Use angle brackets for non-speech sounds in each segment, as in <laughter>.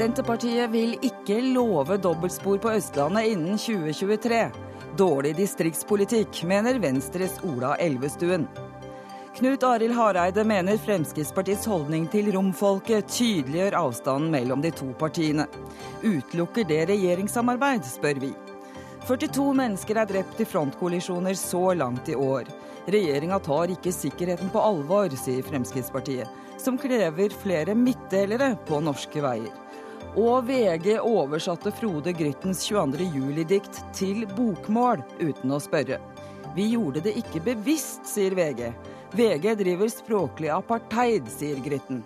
Senterpartiet vil ikke love dobbeltspor på Østlandet innen 2023. Dårlig distriktspolitikk, mener Venstres Ola Elvestuen. Knut Arild Hareide mener Fremskrittspartiets holdning til romfolket tydeliggjør avstanden mellom de to partiene. Utelukker det regjeringssamarbeid, spør vi. 42 mennesker er drept i frontkollisjoner så langt i år. Regjeringa tar ikke sikkerheten på alvor, sier Fremskrittspartiet, som krever flere midtdelere på norske veier. Og VG oversatte Frode Gryttens 22. juli-dikt til bokmål uten å spørre. Vi gjorde det ikke bevisst, sier VG. VG driver språklig apartheid, sier Grytten.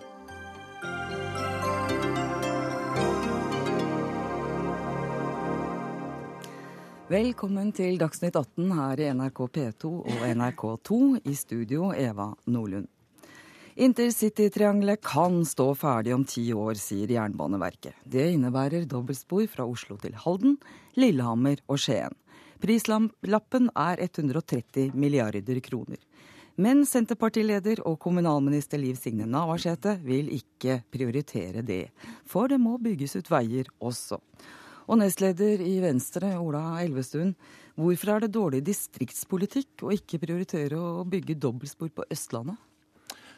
Velkommen til Dagsnytt 18 her i NRK P2 og NRK2. I studio Eva Nordlund. Intercitytriangelet kan stå ferdig om ti år, sier Jernbaneverket. Det innebærer dobbeltspor fra Oslo til Halden, Lillehammer og Skien. Prislappen er 130 milliarder kroner. Men Senterpartileder og kommunalminister Liv Signe Navarsete vil ikke prioritere det, for det må bygges ut veier også. Og nestleder i Venstre, Ola Elvestuen, hvorfor er det dårlig distriktspolitikk å ikke prioritere å bygge dobbeltspor på Østlandet?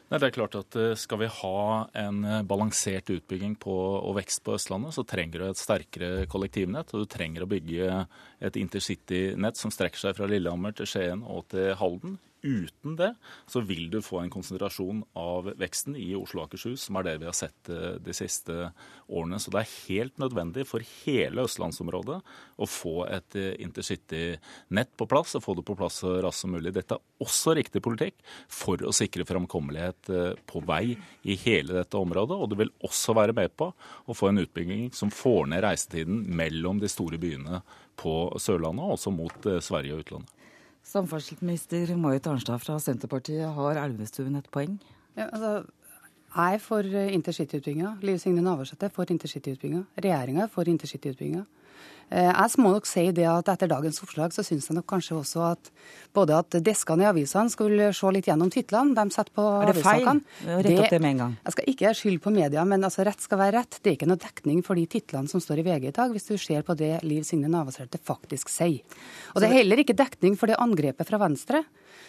Nei, det er klart at eh, Skal vi ha en eh, balansert utbygging på, og vekst på Østlandet, så trenger du et sterkere kollektivnett. Og du trenger å bygge et intercitynett som strekker seg fra Lillehammer til Skien og til Halden. Uten det så vil du få en konsentrasjon av veksten i Oslo og Akershus, som er det vi har sett eh, de siste årene. Så det er helt nødvendig for hele østlandsområdet å få et intercity-nett på plass, og få det på plass så raskt som mulig. Dette er også riktig politikk for å sikre framkommelighet eh, på vei i hele dette området. Og det vil også være med på å få en utbygging som får ned reisetiden mellom de store byene på Sørlandet, og også mot Sverige og utlandet. Samferdselsminister Marit Arnstad fra Senterpartiet, har Elvestuen et poeng? Ja, altså, jeg er for intercityutbygginga. Liv Signe Navarsete er for intercityutbygginga. Regjeringa er for intercityutbygginga. Eh, jeg må nok si det at etter dagens oppslag så syns jeg nok kanskje også at både at deskene i avisene skulle se litt gjennom titlene de setter på avisene. Er det feil? Rett opp det med en gang. Jeg skal ikke skylde på media, men altså rett skal være rett. Det er ikke noe dekning for de titlene som står i VG i dag, hvis du ser på det Liv Signe Navarsete faktisk sier. Og det er heller ikke dekning for det angrepet fra Venstre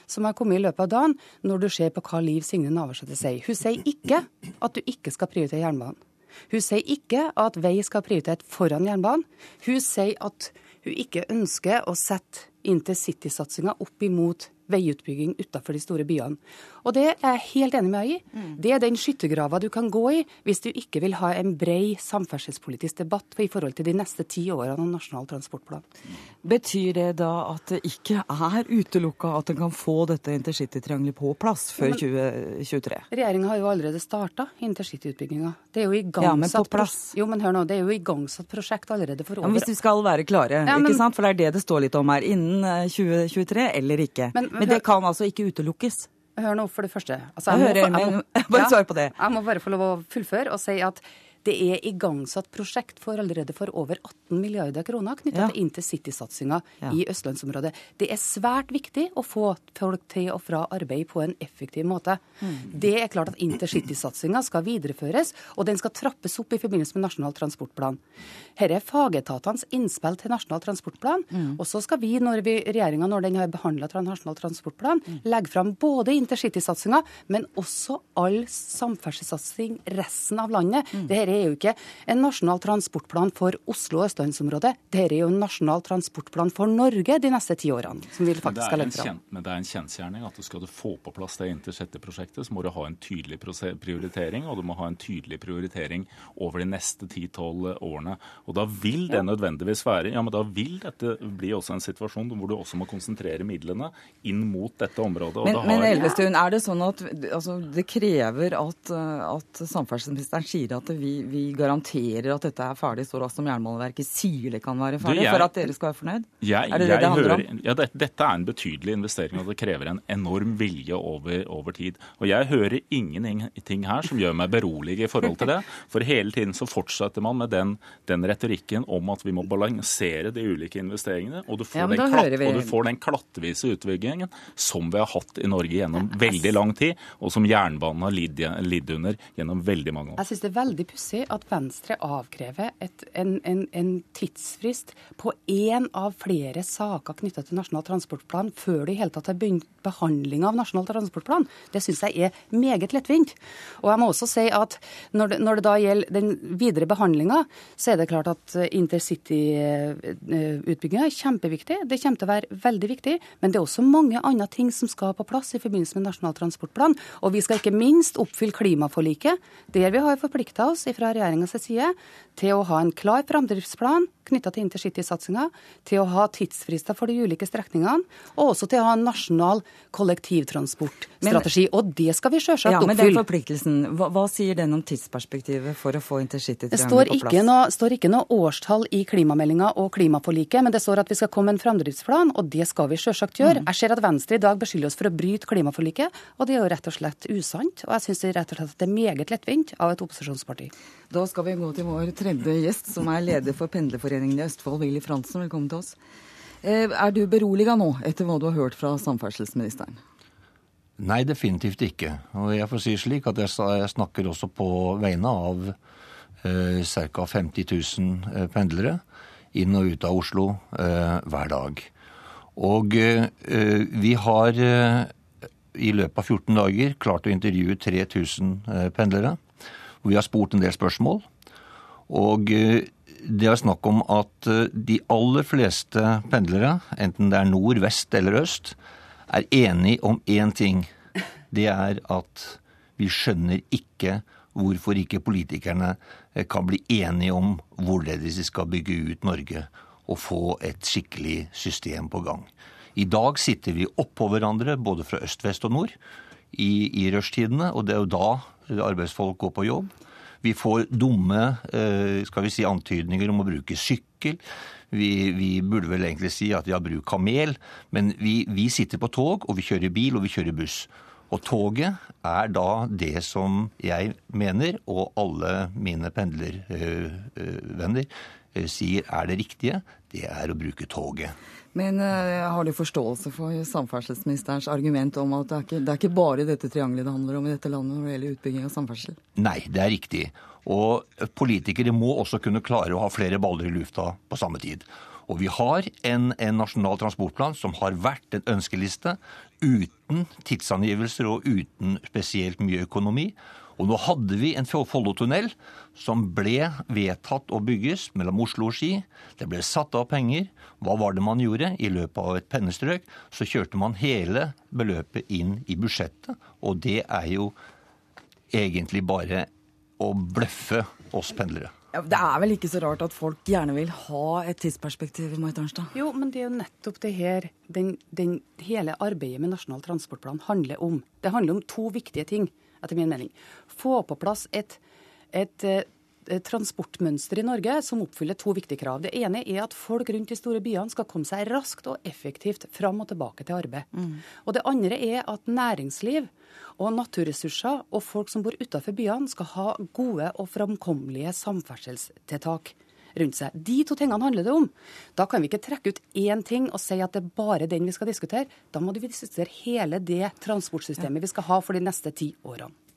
som har kommet i løpet av dagen, når du ser på hva Liv Signe Navarsete sier. Hun sier ikke at du ikke skal prioritere jernbanen. Hun sier ikke at vei skal prioritere foran jernbanen. Hun sier at hun ikke ønsker å sette intercitysatsinga opp imot veiutbygging utenfor de store byene. Og det er jeg helt enig med deg i. Mm. Det er den skyttergrava du kan gå i hvis du ikke vil ha en brei samferdselspolitisk debatt i forhold til de neste ti årene av Nasjonal transportplan. Betyr det da at det ikke er utelukka at en kan få dette intercitytriangelet på plass før ja, 2023? Regjeringa har jo allerede starta intercityutbygginga. Det er jo igangsatt ja, men på plass. Jo, men hør nå, det er jo igangsatt prosjekt allerede for over ja, Hvis vi skal være klare, ja, men... ikke sant? For det er det det står litt om her. Innen 2023 eh, eller ikke. Men, men, men det kan altså ikke utelukkes? Hør nå, for det første. Altså, jeg, jeg, hører, må, jeg, må, bare <laughs> svar på det. Jeg må bare få lov å fullføre og si at det er igangsatt prosjekt for allerede for over 18 milliarder kroner knytta ja. til intercitysatsinga ja. i østlandsområdet. Det er svært viktig å få folk til og fra arbeid på en effektiv måte. Mm. Det er klart at intercitysatsinga skal videreføres, og den skal trappes opp i forbindelse med Nasjonal transportplan. Dette er fagetatenes innspill til Nasjonal transportplan. Mm. Og så skal vi, når vi, regjeringa når den har behandla Nasjonal transportplan, mm. legge fram både intercitysatsinga, men også all samferdselssatsing resten av landet. Mm. Dette er jo ikke en nasjonal transportplan for Oslo og østlandsområdet. Dette er jo en nasjonal transportplan for Norge de neste ti årene. som vi faktisk skal legge fram. Men det er en kjensgjerning at du skal du få på plass det intercity-prosjektet, så må du ha en tydelig prioritering, og du må ha en tydelig prioritering over de neste ti-tolv årene. Og da vil det nødvendigvis være Ja, men da vil dette bli også en situasjon hvor du også må konsentrere midlene inn mot dette området. men, har... men Elvestuen, er det sånn at altså, det krever at, at samferdselsministeren sier at vi vi, garanterer at dette er ferdig så raskt som Jernbaneverket sier det kan være ferdig, du, jeg, for at dere skal være fornøyd? Jeg, er det det det handler hører, om? Ja, det, Dette er en betydelig investering, og det krever en enorm vilje over, over tid. Og jeg hører ingenting her som gjør meg berolig i forhold til det. For hele tiden så fortsetter man med den, den retorikken om at vi må balansere de ulike investeringene, og du får, ja, den, klatt, og du får den klattvise utbyggingen som vi har hatt i Norge gjennom veldig lang tid, og som jernbanen har lidd, lidd under gjennom veldig mange år. Jeg synes det er veldig pussig at Venstre avkrever et, en, en, en, tidsfrist på én av flere saker knytta til Nasjonal transportplan før det i hele tatt har begynt behandling av Nasjonal transportplan. Det syns jeg er meget lettvint. Og jeg må også si at når det, når det da gjelder den videre behandlinga, så er det klart at intercity-utbygginga er kjempeviktig. Det kommer til å være veldig viktig. Men det er også mange andre ting som skal på plass i forbindelse med Nasjonal transportplan. Og vi skal ikke minst oppfylle klimaforliket, der vi har forplikta oss fra regjeringas side til å ha en klar framdriftsplan knytta til intercitysatsinga, til å ha tidsfrister for de ulike strekningene, og også til å ha en nasjonal kollektivtransportstrategi. Men, og det skal vi sjølsagt ja, oppfylle. Men den forpliktelsen, hva, hva, sier den om tidsperspektivet for å få intercitytriangelet på plass? Det står ikke noe årstall i klimameldinga og klimaforliket, men det står at vi skal komme med en framdriftsplan, og det skal vi sjølsagt gjøre. Mm. Jeg ser at Venstre i dag beskylder oss for å bryte klimaforliket, og det er jo rett og slett usant. Og jeg syns det rett og slett at det er meget lettvint av et opposisjonsparti. Da skal vi gå til vår tredje gjest, som er leder for Pendlerforeningen i Østfold, Willy Fransen. Velkommen til oss. Eh, er du beroliga nå, etter hva du har hørt fra samferdselsministeren? Nei, definitivt ikke. Og jeg får si slik at jeg snakker også på vegne av eh, ca. 50 000 pendlere inn og ut av Oslo eh, hver dag. Og eh, vi har eh, i løpet av 14 dager klart å intervjue 3000 eh, pendlere hvor vi har spurt en del spørsmål. Og eh, det er snakk om at eh, de aller fleste pendlere, enten det er nord, vest eller øst, er enige om én ting. Det er at vi skjønner ikke hvorfor ikke politikerne eh, kan bli enige om hvorledes de skal bygge ut Norge og få et skikkelig system på gang. I dag sitter vi oppå hverandre, både fra øst, vest og nord, i, i rushtidene, og det er jo da arbeidsfolk går på jobb. Vi får dumme eh, skal vi si, antydninger om å bruke sykkel. Vi, vi, burde vel egentlig si at ja, bruk kamel, men vi, vi, sitter på tog, og vi kjører bil, og vi kjører buss. Og toget er da det som jeg mener, og alle mine pendlervenner øh, øh, sier er det riktige, det er å bruke toget. Men uh, har du forståelse for samferdselsministerens argument om at det er, ikke, det er ikke bare dette triangelet det handler om i dette landet når det gjelder utbygging av samferdsel? Nei, det er riktig. Og politikere må også kunne klare å ha flere baller i lufta på samme tid. Og vi har en, en nasjonal transportplan som har vært en ønskeliste uten tidsangivelser og uten spesielt mye økonomi. Og nå hadde vi en Follotunnel som ble vedtatt å bygges mellom Oslo og Ski. Det ble satt av penger. Hva var det man gjorde? I løpet av et pennestrøk så kjørte man hele beløpet inn i budsjettet. Og det er jo egentlig bare å bløffe oss pendlere. Ja, det er vel ikke så rart at folk gjerne vil ha et tidsperspektiv? Marit Arnstad? Jo, men det er jo nettopp det her den, den, hele arbeidet med Nasjonal transportplan handler om. Det handler om to viktige ting etter min mening. Få på plass et, et, et transportmønster i Norge som oppfyller to viktige krav. Det ene er at folk rundt de store byene skal komme seg raskt og effektivt fram og tilbake til arbeid. Mm. Og det andre er at næringsliv og naturressurser og folk som bor utenfor byene, skal ha gode og framkommelige samferdselstiltak rundt seg. De to tingene handler det om. Da kan vi ikke trekke ut én ting og si at det er bare den vi skal diskutere. Da må vi diskutere hele det transportsystemet vi skal ha for de neste ti årene.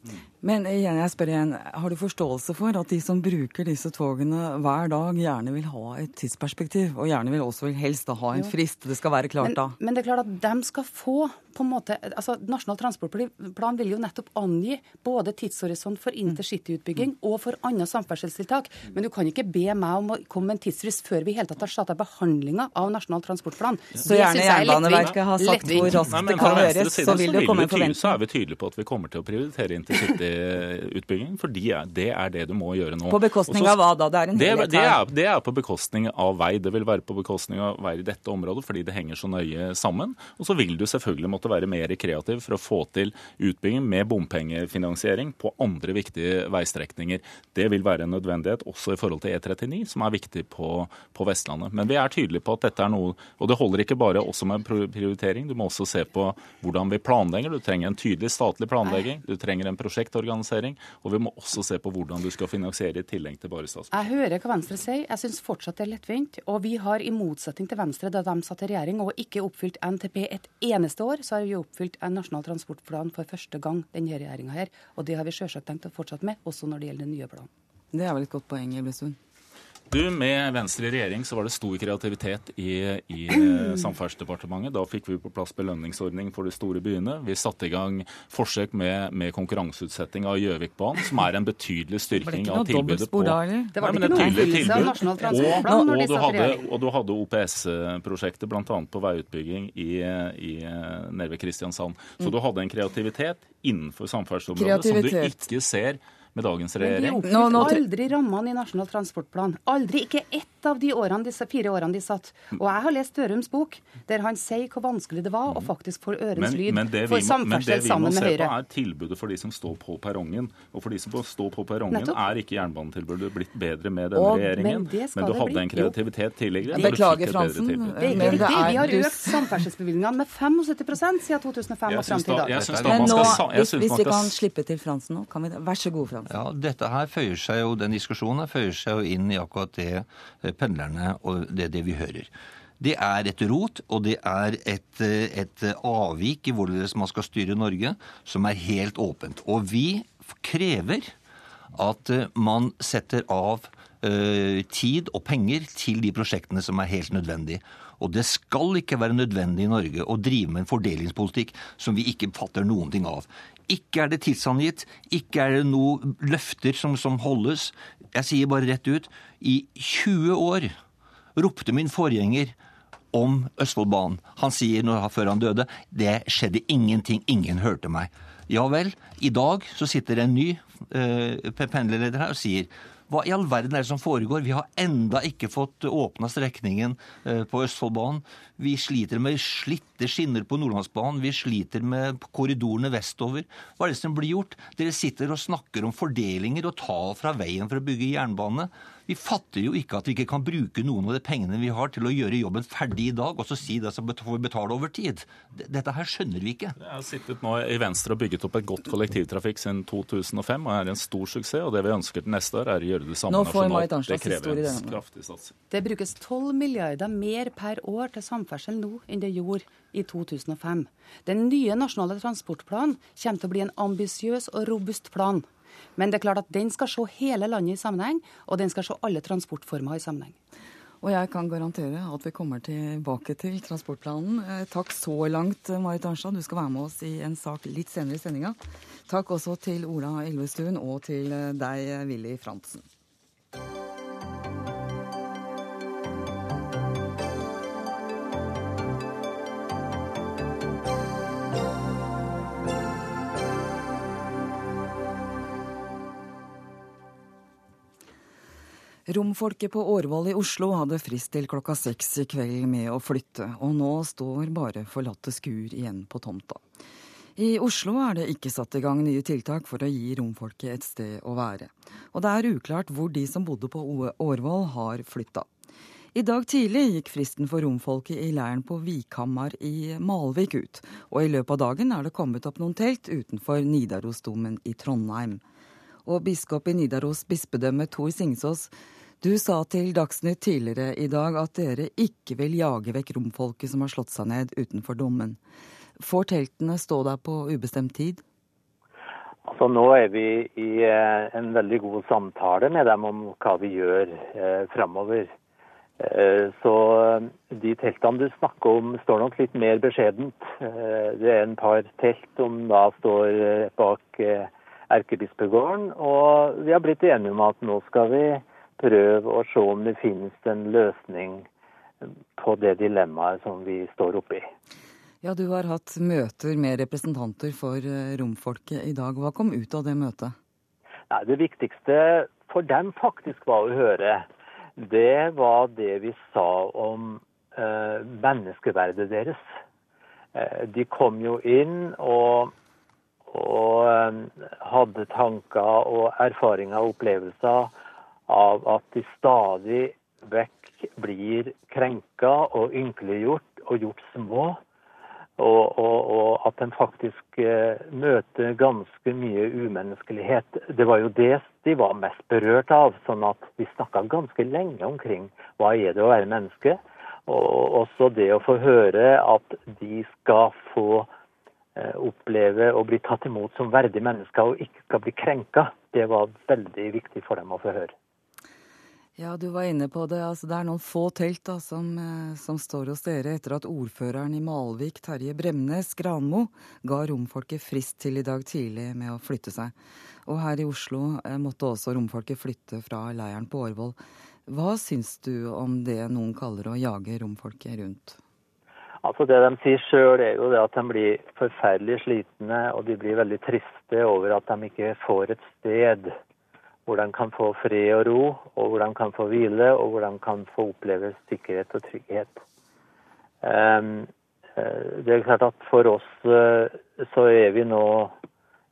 Men igjen, jeg spør igjen, har du forståelse for at de som bruker disse togene hver dag, gjerne vil ha et tidsperspektiv, og gjerne vil også vil helst da ha en frist? Det skal være klart men, da. Men det er klart at de skal få på en måte, altså Nasjonal transportplan vil jo nettopp angi både tidshorisont for intercityutbygging og for andre samferdselstiltak. Men du kan ikke be meg om å komme med en tidsfrist før vi i hele tatt har starta behandlinga av Nasjonal transportplan. Så gjerne Jernbaneverket har sagt hvor raskt det kan gjøres, så vil det komme en forventning. Så er vi tydelige på at vi kommer til å prioritere intercity intercityutbyggingen, for det er det du må gjøre nå. På bekostning av hva da? Det er en her. Det er, det er på bekostning av vei. Det vil være på bekostning av vei i dette området fordi det henger så nøye sammen. Og så vil du selvfølgelig måtte være mer kreativ for å få til utbygging med bompengefinansiering på andre viktige veistrekninger. Det vil være en nødvendighet også i forhold til E39, som er viktig på, på Vestlandet. Men vi er tydelige på at dette er noe Og det holder ikke bare også med prioritering, du må også se på hvordan vi planlegger. Du trenger en tydelig statlig planlegging, du trenger en prosjektorganisering, og vi må også se på hvordan du skal finansiere i tillegg til bare statsbudsjettet. Jeg hører hva Venstre sier, jeg syns fortsatt det er lettvint. Og vi har i motsetning til Venstre, da de satt i regjering og ikke oppfylt NTP et eneste år, så har vi oppfylt en nasjonal transportplan for første gang denne regjeringa her. Og det har vi selvsagt tenkt å fortsette med, også når det gjelder den nye planen. Det er vel et godt poeng, Elvestuen? Du, Med Venstre i regjering så var det stor kreativitet i, i eh, <clears throat> Samferdselsdepartementet. Da fikk vi på plass belønningsordning for de store byene. Vi satte i gang forsøk med, med konkurranseutsetting av Gjøvikbanen, som er en betydelig styrking av tilbudet på da, Det var ikke noe oppfyllelse av Nasjonal transportplan når de satt i regjering. Og du hadde OPS-prosjektet bl.a. på veiutbygging i, i, nede ved Kristiansand. Så mm. du hadde en kreativitet innenfor samferdselsområdet som du ikke ser med dagens regjering. Men de oppfylte aldri rammene i Nasjonal transportplan. Aldri. Ikke ett av de årene, disse fire årene de satt. Og jeg har lest Dørums bok, der han sier hvor vanskelig det var å faktisk få ørens lyd for samferdsel sammen med Høyre. Men det vi må se på, er tilbudet for de som står på perrongen. Og for de som står på perrongen, Nettopp. er ikke jernbanetilbudet blitt bedre med denne og, regjeringen. Men, men, du hadde en kreativitet tidligere. Beklager, Fransen. Det er ikke Vi har økt samferdselsbevilgningene med 75% siden 2005 og fram til i dag. Men nå, hvis, hvis vi kan slippe til Fransen nå, kan vi Vær så god, Fransen. Ja, Dette her føyer seg jo, Den diskusjonen føyer seg jo inn i akkurat det eh, pendlerne og det, det vi hører. Det er et rot, og det er et, eh, et avvik i hvordan man skal styre Norge, som er helt åpent. Og vi krever at eh, man setter av tid og penger til de prosjektene som er helt nødvendige. Og det skal ikke være nødvendig i Norge å drive med en fordelingspolitikk som vi ikke fatter noen ting av. Ikke er det tidsangitt, ikke er det noen løfter som, som holdes. Jeg sier bare rett ut i 20 år ropte min forgjenger om Østfoldbanen. Han sier når, før han døde det skjedde ingenting, ingen hørte meg. Ja vel, i dag så sitter en ny eh, pendlerleder her og sier hva i all verden er det som foregår? Vi har enda ikke fått åpna strekningen eh, på Østfoldbanen. Vi sliter med slitte skinner på Nordlandsbanen. Vi sliter med korridorene vestover. Hva er det som blir gjort? Dere sitter og snakker om fordelinger og tar fra veien for å bygge jernbane. Vi fatter jo ikke at vi ikke kan bruke noen av de pengene vi har til å gjøre jobben ferdig i dag, og så si det som får betale over tid. Dette her skjønner vi ikke. Jeg har sittet nå i Venstre og bygget opp et godt kollektivtrafikk siden 2005, og er en stor suksess. Og det vi ønsker til neste år, er å gjøre det samme nasjonalt. Det krever en kraftig satsing. Det brukes 12 milliarder mer per år til samferdsel nå enn det gjorde i 2005. Den nye nasjonale transportplanen kommer til å bli en ambisiøs og robust plan. Men det er klart at den skal se hele landet i sammenheng, og den skal se alle transportformer i sammenheng. Og jeg kan garantere at vi kommer tilbake til transportplanen. Eh, takk så langt, Marit Arnstad. Du skal være med oss i en sak litt senere i sendinga. Takk også til Ola Elvestuen og til eh, deg, Willy Frantzen. Romfolket på Årvoll i Oslo hadde frist til klokka seks i kveld med å flytte, og nå står bare forlatte skur igjen på tomta. I Oslo er det ikke satt i gang nye tiltak for å gi romfolket et sted å være. Og det er uklart hvor de som bodde på Årvoll har flytta. I dag tidlig gikk fristen for romfolket i leiren på Vikhamar i Malvik ut, og i løpet av dagen er det kommet opp noen telt utenfor Nidarosdomen i Trondheim. Og biskop i Nidaros bispedømme Tor Singsås du sa til Dagsnytt tidligere i dag at dere ikke vil jage vekk romfolket som har slått seg ned utenfor dommen. Får teltene stå der på ubestemt tid? Altså, nå er vi i eh, en veldig god samtale med dem om hva vi gjør eh, framover. Eh, så eh, de teltene du snakker om, står nok litt mer beskjedent. Det er en par telt som da står bak erkebispegården. Og vi har blitt enige om at nå skal vi prøve å se om det finnes en løsning på det dilemmaet som vi står oppi. Ja, Du har hatt møter med representanter for eh, romfolket i dag. Hva kom ut av det møtet? Nei, det viktigste for dem faktisk var å høre, det var det vi sa om eh, menneskeverdet deres. Eh, de kom jo inn og, og eh, hadde tanker og erfaringer og opplevelser av at de stadig vekk blir krenka og ynkeliggjort og gjort små. Og, og, og at en faktisk eh, møter ganske mye umenneskelighet. Det var jo det de var mest berørt av. sånn at vi snakka ganske lenge omkring hva er det å være menneske. Og også det å få høre at de skal få eh, oppleve å bli tatt imot som verdige mennesker og ikke skal bli krenka. Det var veldig viktig for dem å få høre. Ja, du var inne på det. Altså, det er noen få telt da, som, eh, som, står hos dere etter at ordføreren i Malvik, Terje Bremnes Granmo, ga romfolket frist til i dag tidlig med å flytte seg. Og her i Oslo eh, måtte også romfolket flytte fra leiren på Årvoll. Hva syns du om det noen kaller å jage romfolket rundt? Altså Det de sier sjøl, er jo det at de blir forferdelig slitne, og de blir veldig triste over at de ikke får et sted hvor de kan få fred og ro, og hvor de kan få hvile, og hvor de kan få oppleve sikkerhet og trygghet. Ehm, eh, det er klart at For oss eh, så er vi nå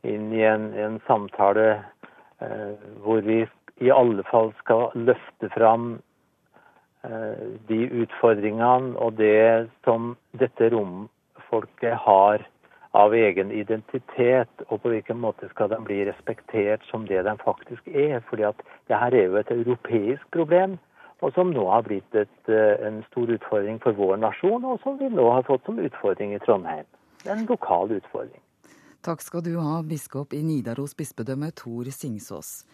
inn i en, en samtale eh, hvor vi i alle fall skal løfte fram de utfordringene og det som dette romfolket har av egen identitet, og på hvilken måte skal de bli respektert som det de faktisk er. fordi at det her er jo et europeisk problem, og som nå har blitt et, eh, en stor utfordring for vår nasjon, og som vi nå har fått som utfordring i Trondheim. En lokal utfordring. Takk skal du ha, biskop i Nidaros bispedømme Tor Singsås.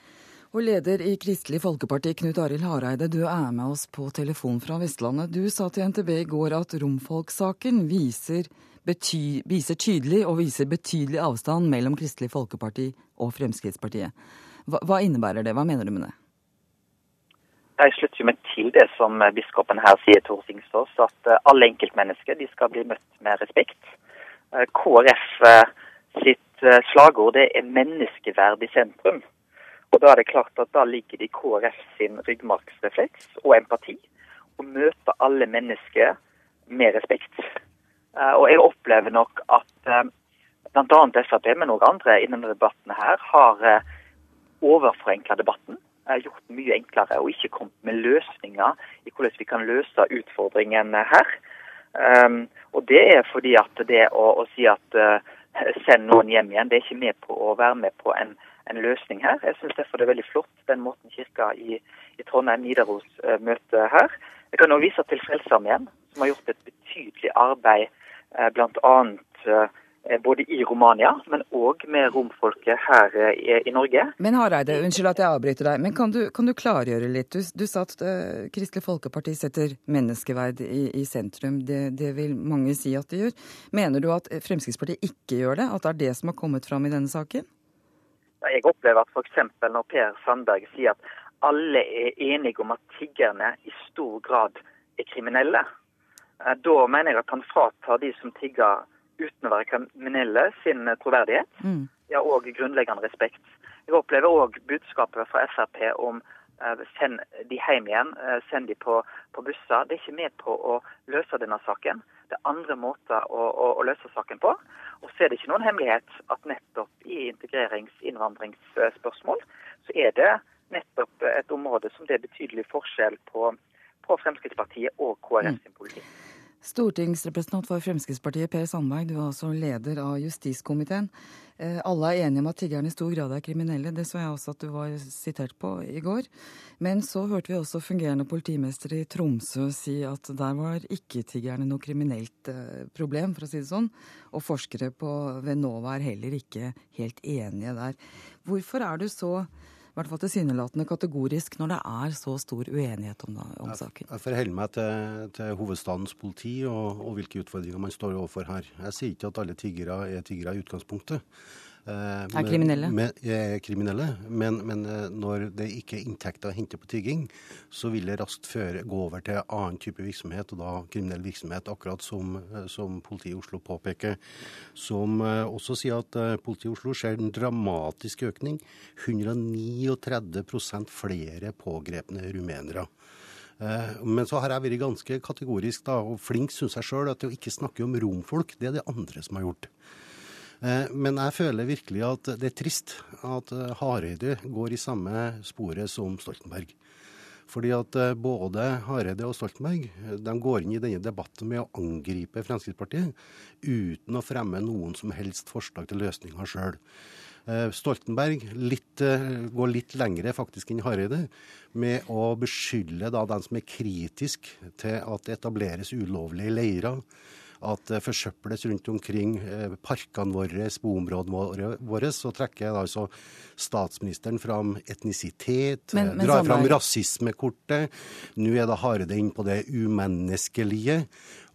Og leder i Kristelig Folkeparti, Knut Arild Hareide, du er med oss på telefon fra Vestlandet. Du sa til NTB i går at romfolksaken viser bety, viser tydelig og viser betydelig avstand mellom Kristelig Folkeparti og Fremskrittspartiet. Hva, hva innebærer det? Hva mener du med det? Jeg slutter meg til det som biskopen her sier, Tor Singsås, at eh, alle enkeltmennesker skal bli møtt med respekt. Eh, KrF eh, sitt slagord er 'menneskeverd i sentrum'. Og Da er det klart at da ligger det i KrF sin ryggmargsrefleks og empati å møte alle mennesker med respekt. Eh, og jeg opplever nok at eh, bl.a. Frp, men òg andre i denne debatten her, har eh, overforenkla debatten. Gjort mye enklere og ikke kommet med løsninger i hvordan vi kan løse utfordringen her. Og det er fordi at det å, å si at send noen hjem igjen, det er ikke med på å være med på en, en løsning her. Jeg syns derfor det er veldig flott den måten kirka i, i Trondheim Nidaros møter her. Jeg kan også vise til Frelsesarmeen, som har gjort et betydelig arbeid Eh, bl.a. Eh, både i Romania, men òg med romfolket her i, i Norge. Men Hareide, unnskyld at jeg avbryter deg, men kan du, kan du klargjøre litt? Du, du sa at Kristelig Folkeparti setter menneskeverd i, i sentrum. Det, det, vil mange si at de gjør. Mener du at Fremskrittspartiet ikke gjør det? At det er det som har kommet fram i denne saken? Jeg opplever at f.eks. når Per Sandberg sier at alle er enige om at tiggerne i stor grad er kriminelle. Eh, da mener jeg at han fratar de som tigger uten å være kriminelle, sin eh, troverdighet. Mm. Ja, og grunnleggende respekt. Jeg opplever òg budskapet fra Frp om send de hjem igjen, uh, send de på, på, busser. Det er ikke med på å løse denne saken. Det er andre måter å, å, å løse saken på. Og så er det ikke noen hemmelighet at nettopp i integrerings- innvandringsspørsmål så er det nettopp et område som det er betydelig forskjell på, på Fremskrittspartiet og KrF sin politikk. Stortingsrepresentant for Fremskrittspartiet Per Sandberg, du er altså leder av justiskomiteen. Eh, alle er enige om at tiggerne i stor grad er kriminelle, det så jeg også at du var sitert på i går. Men så hørte vi også fungerende politimester i Tromsø si at der var ikke tiggerne noe kriminelt eh, problem, for å si det sånn. Og forskere på Venova er heller ikke helt enige der. Hvorfor er du så i hvert fall tilsynelatende kategorisk når det er så stor uenighet om, om saken? Jeg forholder meg til, til, hovedstadens politi og, og, hvilke utfordringer man står overfor her. Jeg sier ikke at alle tiggere er tiggere i utgangspunktet. Eh, er kriminelle. Med, er kriminelle. Men, men, eh, når det ikke er inntekter å hente på tigging, så vil det raskt føre, gå over til annen type virksomhet, og da kriminell virksomhet, akkurat som, eh, som politiet i Oslo påpeker. Som også sier at politiet i Oslo ser en dramatisk økning. 139% flere pågrepne rumenere. Men så har jeg vært ganske kategorisk da, og flink, syns jeg sjøl, at å ikke snakke om romfolk, det er det andre som har gjort. Eh, men jeg føler virkelig at det er trist at eh, Hareide går i samme sporet som Stoltenberg. Fordi at eh, både Hareide og Stoltenberg de går inn i denne debatten med å angripe Fremskrittspartiet uten å fremme noen som helst forslag til løsninger sjøl. Stoltenberg litt, går litt lengre faktisk enn Hareide med å beskylde da den som er kritisk til at det etableres ulovlige leirer at det forsøples rundt omkring eh, parkene våre, boområdene våre, så trekker altså statsministeren fram etnisitet, men, men drar fram rasismekortet. Nå er det Hareide inn på det umenneskelige.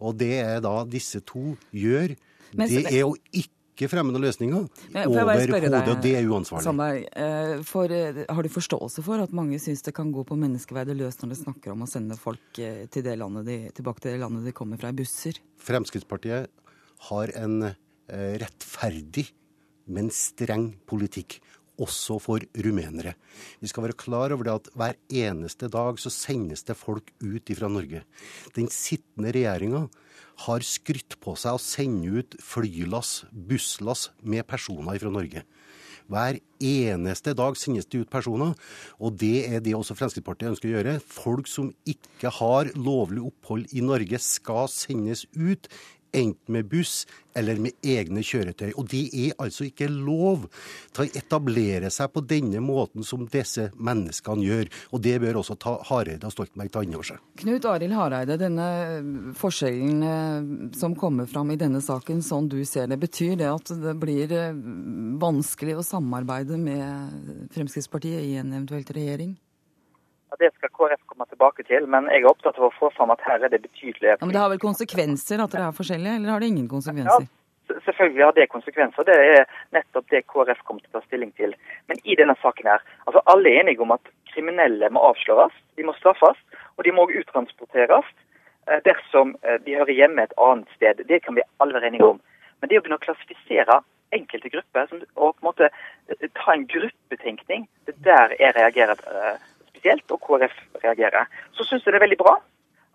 Og det er da disse to gjør, men, det er å ikke ikke fremmede løsninger overhodet, og det er uansvarlig. Sandberg, eh, for, eh, har du forståelse for at mange syns det kan gå på menneskeverdet løs når det snakker om å sende folk eh, til det de, tilbake til det landet de kommer fra, i busser? Fremskrittspartiet har en rettferdig, men streng politikk også for rumenere. Vi skal være klar over det at hver eneste dag så sendes det folk ut fra Norge. Den sittende regjeringa har skrytt på seg å sende ut flylass, busslass med personer fra Norge. Hver eneste dag sendes det ut personer, og det er det også Fremskrittspartiet ønsker å gjøre. Folk som ikke har lovlig opphold i Norge, skal sendes ut enten med buss eller med egne kjøretøy. Og det er altså ikke lov til å etablere seg på denne måten som disse menneskene gjør. Og det bør også ta Hareide og Stoltenberg ta inn over seg. Knut Arild Hareide, denne forskjellen eh, som kommer fram i denne saken, sånn du ser det, betyr det at det blir eh, vanskelig å samarbeide med Fremskrittspartiet i en eventuelt regjering? Det skal KrF komme tilbake til, men jeg er opptatt av å få fram at her er det betydelige ja, Men Det har vel konsekvenser at dere er forskjellige, eller har det ingen konsekvenser? Ja, selvfølgelig har det konsekvenser. Det er nettopp det KrF kommer til å ta stilling til. Men i denne saken her, altså alle er enige om at kriminelle må avsløres, de må straffes, og de må uttransporteres eh, dersom eh, de hører hjemme et annet sted. Det kan vi alle være enige om. Men det å begynne å klassifisere enkelte grupper og på en måte eh, ta en gruppetenkning, det er der jeg reagerer spesielt, og KrF reagerer. Så syns jeg det er veldig bra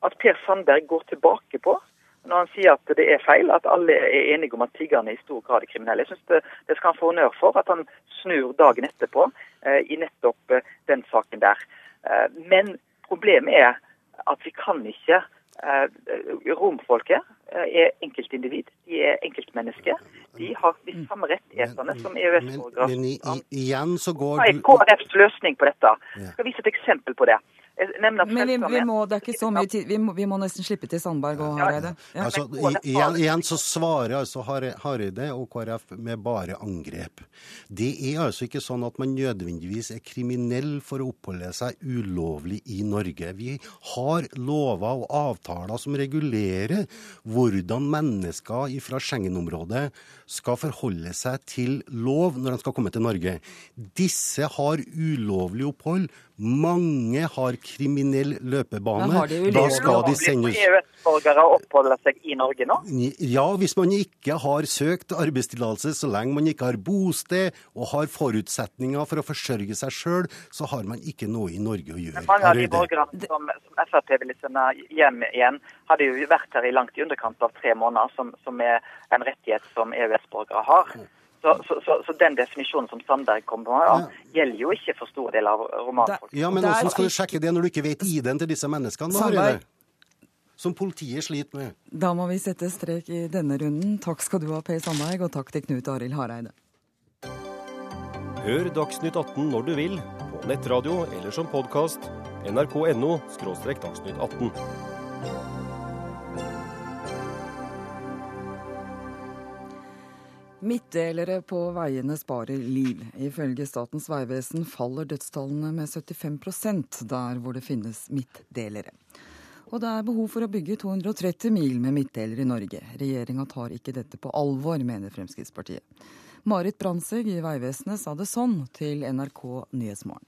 at Per Sandberg går tilbake på når han sier at det er feil, at alle er enige om at tiggerne i stor grad er kriminelle. Jeg synes det, det skal han få honnør for, at han snur dagen etterpå eh, i nettopp eh, den saken der. Eh, men problemet er at vi kan ikke Romfolket eh, er enkeltindivid, de er enkeltmennesker. De har de samme rettighetene som EØS-borgere. Men, men i, igjen så går er KrFs løsning på dette? Jeg skal vise et eksempel på det. Men vi, vi, må, det er ikke så mye tid. Vi må, vi må nesten slippe til Sandberg og Hareide. Ja. Altså, igjen, igjen, så svarer altså Hareide og KrF med bare angrep. Det er altså ikke sånn at man nødvendigvis er kriminell for å oppholde seg ulovlig i Norge. Vi har lover og avtaler som regulerer hvordan mennesker fra Schengen-området skal forholde seg til lov når de skal komme til Norge. Disse har ulovlig opphold mange har kriminell løpebane. Da skal de sendes EØS-borgere oppholde seg i Norge nå? Ja, hvis man ikke har søkt arbeidstillatelse, så lenge man ikke har bosted og har forutsetninger for å forsørge seg sjøl, så har man ikke noe i Norge å gjøre. Men mange av de borgerne som, som Frp ville sende hjem igjen, hadde jo vært her i langt i underkant av tre måneder, som, som er en rettighet som EØS-borgere har. Så, så, så, så, den definisjonen som Sandberg kom med, ja, gjelder jo ikke for stor del av romanfolket. Ja, men hvordan skal du sjekke det når du ikke vet ID-en til disse menneskene? Sandberg. Som politiet sliter med. Da må vi sette strek i denne runden. Takk skal du ha, Per Sandberg, og takk til Knut Arild Hareide. Hør Dagsnytt 18 når du vil, på nettradio eller som podkast. nrk.no – dagsnytt 18. Midtdelere på veiene sparer liv. Ifølge Statens vegvesen faller dødstallene med 75% der hvor det finnes midtdelere. Og det er behov for å bygge 230 mil med midtdelere i Norge. Regjeringa tar ikke dette på alvor, mener Fremskrittspartiet. Marit Brandtzæg i Vegvesenet sa det sånn til NRK Nyhetsmorgen.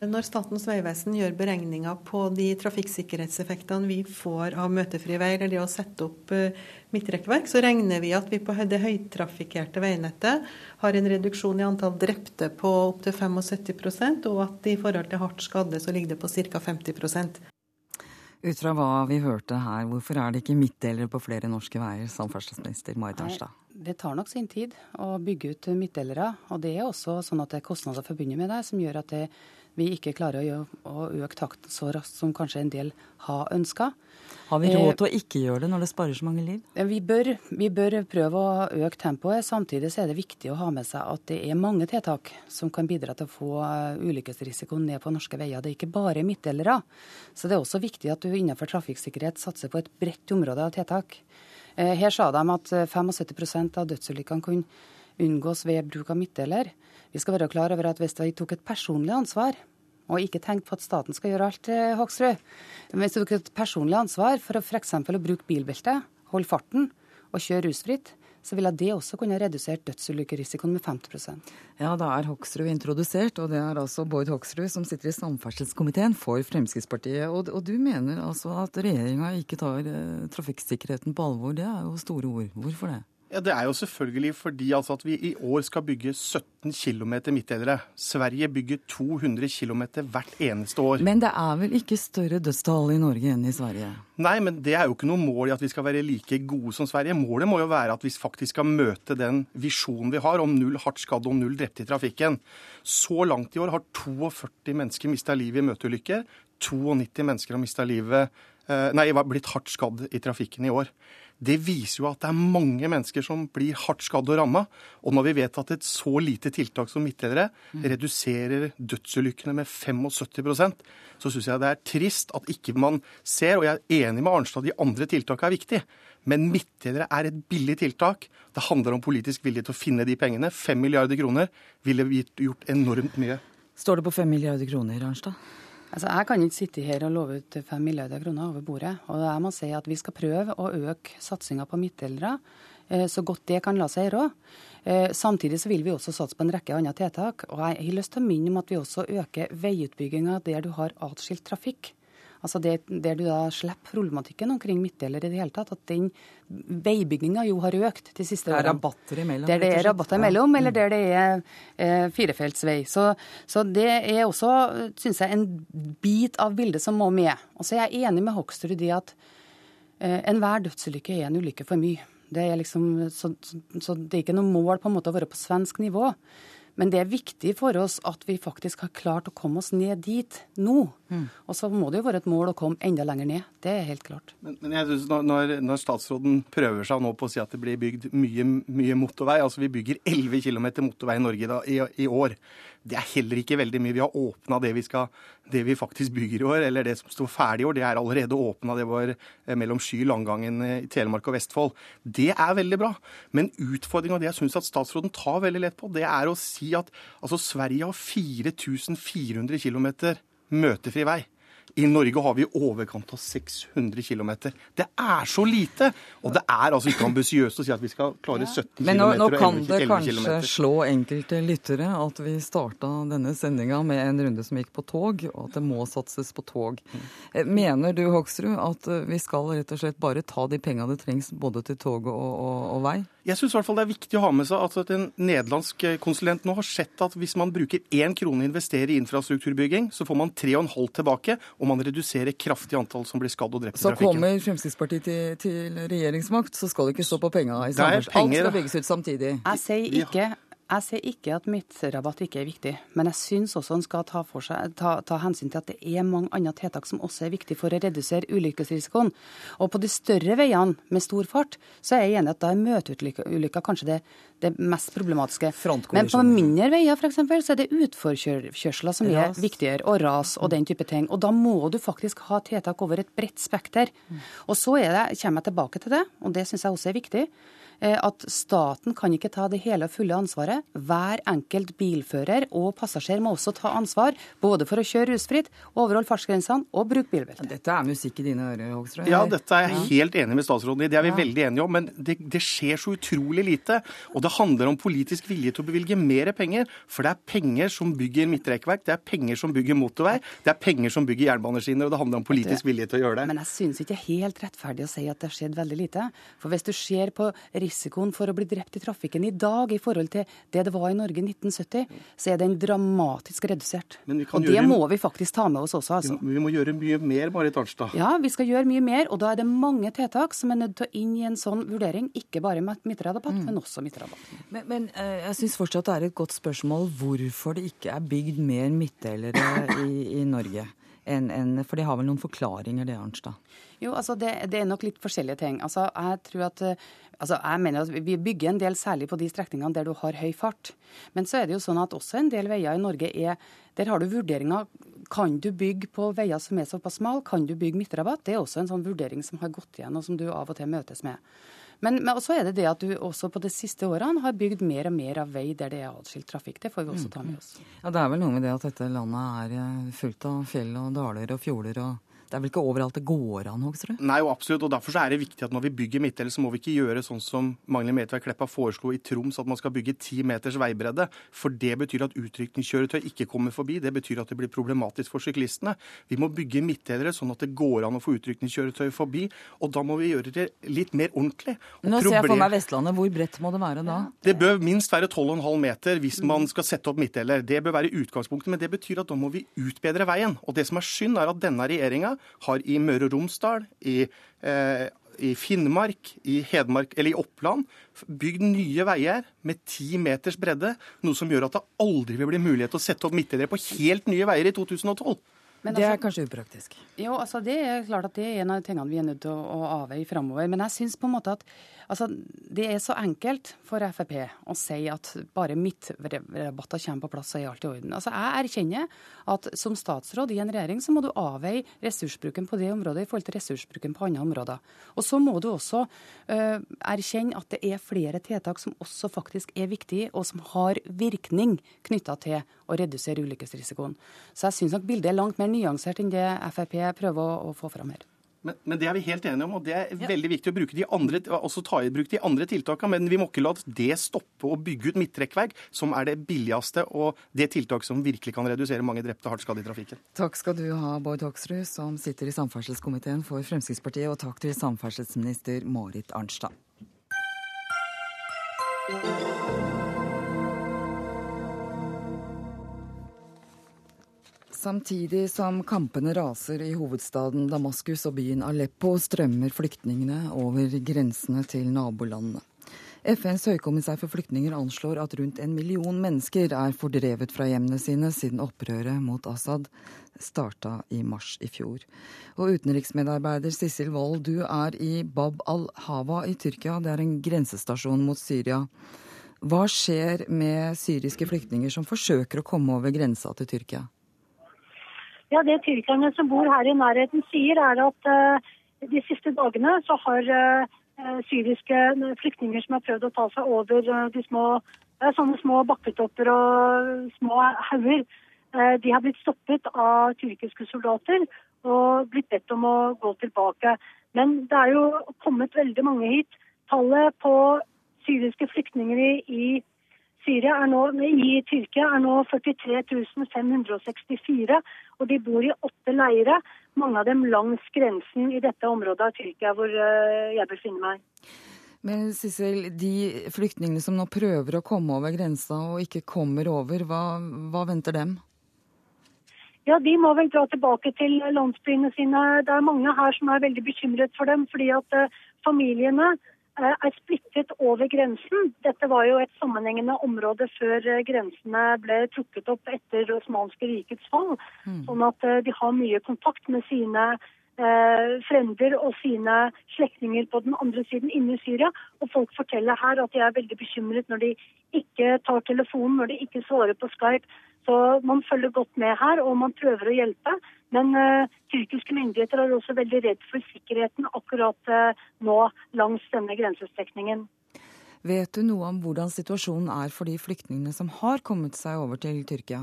Når Statens vegvesen gjør beregninger på de trafikksikkerhetseffektene vi får av møtefri vei, eller det å sette opp eh, midtrekkverk, så regner vi at vi på det høytrafikkerte veinettet har en reduksjon i antall drepte på opptil 75 og at i forhold til hardt skadde så ligger det på ca. 50 ut fra hva vi hørte her, hvorfor er det ikke midtdelere på flere norske veier, samferdselsminister Marit Arnstad? Det tar nok sin tid å bygge ut midtdelere. Og det er også sånn at det er kostnader forbundet med det, som gjør at det vi ikke klarer å, gjøre, å øke takten så raskt som kanskje en del har ønska. Har vi råd til å ikke gjøre det når det sparer så mange liv? Vi bør, vi bør, prøve å øke tempoet. Samtidig er det viktig å ha med seg at det er mange tiltak som kan bidra til å få eh, ulykkesrisikoen ned på norske veier. Det er ikke bare midtdelere. Så det er også viktig at du innenfor trafikksikkerhet satser på et bredt område av tiltak. Eh, her sa de at 75% av dødsulykkene kunne unngås ved bruk av midtdeler. Vi skal være klar over at hvis vi tok et personlig ansvar, og ikke tenkt på at staten skal gjøre alt, eh, Hoksrud Hvis du har et personlig ansvar for f.eks. å bruke bilbelte, holde farten og kjøre rusfritt, så ville det også kunne redusert dødsulykkerisikoen med 50% Ja, da er Hoksrud introdusert, og det er altså Bård Hoksrud som sitter i samferdselskomiteen for Fremskrittspartiet. Og, og du mener altså at regjeringa ikke tar eh, trafikksikkerheten på alvor. Det er jo store ord. Hvorfor det? Ja, Det er jo selvfølgelig fordi altså at vi i år skal bygge 17 km midtdelere. Sverige bygger 200 km hvert eneste år. Men det er vel ikke større dødstall i Norge enn i Sverige? Nei, men det er jo ikke noe mål i at vi skal være like gode som Sverige. Målet må jo være at vi faktisk skal møte den visjonen vi har om null hardt skadde og null drepte i trafikken. Så langt i år har 42 mennesker mista livet i møteulykker. 92 mennesker har mista livet eh, Nei, blitt hardt skadd i trafikken i år det viser jo at det er mange mennesker som blir hardt skadd og ramma. Og når vi vet at et så lite tiltak som midtdelere mm. reduserer dødsulykkene med 75% så syns jeg det er trist at ikke man ser, og jeg er enig med Arnstad, de andre tiltakene er viktige. Men midtdelere er et billig tiltak. Det handler om politisk vilje til å finne de pengene. 5 milliarder kroner ville gjort enormt mye. Står det på 5 milliarder kroner, Arnstad? Altså, Jeg kan ikke sitte her og love ut 5 milliarder kroner over bordet. Og jeg må si at vi skal prøve å øke satsinga på midtdelere eh, så godt det kan la seg gjøre. Eh, samtidig så vil vi også satse på en rekke andre tiltak. Og jeg har lyst til å minne om at vi også øker veiutbygginga der du har atskilt trafikk. Altså det, Der du da slipper problematikken omkring midtdeler i det hele tatt. At den veibygginga jo har økt de siste årene. Det er rabatter imellom? Der det er rabatter imellom, eller der det er eh, firefeltsvei. Så, så, det er også, syns jeg, en bit av bildet som må med. Og så er jeg enig med Hoksrud i at eh, enhver dødsulykke er en ulykke for mye. Det er liksom, så, så, det er ikke noe mål på en måte å være på svensk nivå. Men det er viktig for oss at vi faktisk har klart å komme oss ned dit nå. Mm. Og så må det jo være et mål å komme enda lenger ned. Det er helt klart. Men, men jeg synes når, når, statsråden prøver seg nå på å si at det blir bygd mye, mye motorvei, altså vi bygger 11 km motorvei i Norge da, i, i år. Det er heller ikke veldig mye. Vi har åpna det, det, vi faktisk bygger i år, eller det som står ferdig i år. Det er allerede åpna. Det var eh, mellom Sky Langangen eh, i Telemark og Vestfold. Det er veldig bra. Men utfordringa, det jeg syns at statsråden tar veldig lett på, det er å si at altså, Sverige har 4400 km møtefri vei. I Norge har vi i overkant av 600 km. Det er så lite! Og det er altså ikke ambisiøst å si at vi skal klare 17 km. Men nå, nå kan det kanskje slå enkelte lyttere at vi starta denne sendinga med en runde som gikk på tog, og at det må satses på tog. Eh, mener du Hoksrud at eh, vi skal rett og slett bare ta de penga det trengs både til tog og, og, og vei? Jeg syns det er viktig å ha med seg at en nederlandsk konsulent nå har sett at hvis man bruker én krone å investerer i infrastrukturbygging, så får man tre og en halv tilbake, og man reduserer kraftig antall som blir skadd og drept i trafikken. Så kommer Fremskrittspartiet til, til, regjeringsmakt, så skal det ikke stå på penga i. Alt skal bygges ut samtidig. Jeg sier ikke jeg ser ikke at midtrabatt ikke er viktig, men jeg syns også en skal ta, seg, ta, ta, hensyn til at det er mange andre tiltak som også er viktige for å redusere ulykkesrisikoen. Og på de større veiene med stor fart, så er jeg enig at da er møteulykker kanskje det, det, mest problematiske. Men på mindre veier f.eks. så er det utforkjørsler som er viktigere, og ras og den type ting. Og da må du faktisk ha tiltak over et bredt spekter. Og så er det, kommer jeg tilbake til det, og det syns jeg også er viktig. Eh, at staten kan ikke ta det hele og fulle ansvaret. Hver enkelt bilfører og passasjer må også ta ansvar, både for å kjøre rusfritt, overholde fartsgrensene og bruke bilbelte. Dette er musikk i dine ører, Hoksrud. Ja, dette er jeg helt enig med statsråden i. Det er vi ja. veldig enige om. Men det, det, skjer så utrolig lite. Og det handler om politisk vilje til å bevilge mer penger. For det er penger som bygger midtrekkverk, det er penger som bygger motorvei, det er penger som bygger jernbaneskinner, og det handler om politisk vilje til å gjøre det. Men jeg synes ikke helt rettferdig å si at det har skjedd veldig lite. For hvis du ser på risikoen for å bli drept i trafikken i dag i forhold til det det var i Norge i 1970, så er den dramatisk redusert. Og det må vi faktisk ta med oss også, altså. Vi må gjøre mye mer, Marit Arnstad. Ja, vi skal gjøre mye mer. Og da er det mange tiltak som er nødt til å inn i en sånn vurdering. Ikke bare med midtrabatt, mm. men også midtrabatt. Men, men eh, jeg syns fortsatt det er et godt spørsmål hvorfor det ikke er bygd mer midtdelere i, i Norge. En, en, for det har vel noen forklaringer, det, Arnstad? Jo, altså det, det, er nok litt forskjellige ting. Altså, jeg tror at altså, jeg mener at Vi bygger en del særlig på de strekningene der du har høy fart. Men så er det jo sånn at også en del veier i Norge er Der har du vurderinger. Kan du bygge på veier som er såpass smale? Kan du bygge midtrabatt? Det er også en sånn vurdering som har gått igjen, og som du av og til møtes med. Men, men også er det det at du også på de siste årene har bygd mer og mer av vei der det er atskilt trafikk. Det får vi også ta med oss. Ja, Det er vel noe med det at dette landet er eh, fullt av fjell og daler og fjorder og det er vel ikke overalt det går an, Hoksrud? Nei, og absolutt. og Derfor er det viktig at når vi bygger midtdeler, så må vi ikke gjøre sånn som Magnhild Meltveit Kleppa foreslo i Troms, at man skal bygge ti meters veibredde. For det betyr at utrykningskjøretøy ikke kommer forbi. Det betyr at det blir problematisk for syklistene. Vi må bygge midtdelere sånn at det går an å få utrykningskjøretøy forbi. Og da må vi gjøre det litt mer ordentlig. Og Nå ser jeg for meg Vestlandet. Hvor bredt må det være da? Det bør minst være 12,5 meter hvis man skal sette opp midtdeler. Det bør være utgangspunktet, men det betyr at da må vi utbedre veien. Og det som er synd, er at denne regjeringa har i Møre og Romsdal, i, eh, i Finnmark, i Hedmark eller i Oppland bygd nye veier med ti meters bredde. Noe som gjør at det aldri vil bli mulighet til å sette opp midtdelere på helt nye veier i 2012. Men det er altså, kanskje upraktisk? Jo, altså det er klart at det er en av tingene vi er nødt til å, å avveie framover. Men jeg syns på en måte at altså, det er så enkelt for Frp å si at bare midtrabatter kommer på plass, så er alt i orden. Altså, Jeg erkjenner at som statsråd i en regjering så må du avveie ressursbruken på det området i forhold til ressursbruken på andre områder. Og så må du også uh, erkjenne at det er flere tiltak som også faktisk er viktige, og som har virkning knytta til å redusere ulykkesrisikoen. Så jeg syns nok bildet er langt mer nyansert enn det Frp prøver å, å få fram her. Men, men, det er vi helt enige om, og det er ja. veldig viktig å bruke de andre, også ta i bruk de andre tiltakene. Men vi må ikke la det stoppe å bygge ut midtrekkverk, som er det billigste og det tiltaket som virkelig kan redusere mange drepte og hardt skadde i trafikken. Takk skal du ha, Bård Hoksrud, som sitter i samferdselskomiteen for Fremskrittspartiet, og takk til samferdselsminister Marit Arnstad. Samtidig som kampene raser i hovedstaden Damaskus og byen Aleppo, strømmer flyktningene over grensene til nabolandene. FNs høykommissær for flyktninger anslår at rundt en million mennesker er fordrevet fra hjemmene sine siden opprøret mot Assad starta i mars i fjor. Og utenriksmedarbeider Sissel Wold, du er i Bab al-Hawa i Tyrkia. Det er en grensestasjon mot Syria. Hva skjer med syriske flyktninger som forsøker å komme over grensa til Tyrkia? Ja, Det tyrkerne som bor her i nærheten sier, er at uh, de siste dagene så har uh, syriske flyktninger som har prøvd å ta seg over uh, de små, sånne små bakketopper og små hauger, de har blitt stoppet av tyrkiske soldater og blitt bedt om å gå tilbake. Men det er jo kommet veldig mange hit. Tallet på syriske flyktninger i, Syria er nå, i Tyrkia er nå 43 564, og de bor i åtte leire. Mange av dem langs grensen i dette området av Tyrkia hvor eh, jeg befinner meg. Men Sissel, de flyktningene som nå prøver å komme over grensa og ikke kommer over, hva, hva venter dem? Ja, De må vel dra tilbake til landsbyene sine. Det er mange her som er veldig bekymret for dem. fordi at uh, familiene Eh, er splittet over grensen. Dette var jo et sammenhengende område før eh, grensene ble trukket opp etter Osmanske rikets fall. Mm. Sånn at eh, de har mye kontakt med sine eh, frender og sine slektninger på den andre siden inne i Syria. Og folk forteller her at de er veldig bekymret når de ikke tar telefonen, når de ikke svarer på Skype. Så man følger godt med her, og man prøver å hjelpe. Men uh, tyrkiske myndigheter er også veldig redd for sikkerheten akkurat uh, nå langs denne grensestrekningen. Vet du noe om hvordan situasjonen er for de flyktningene som har kommet seg over til Tyrkia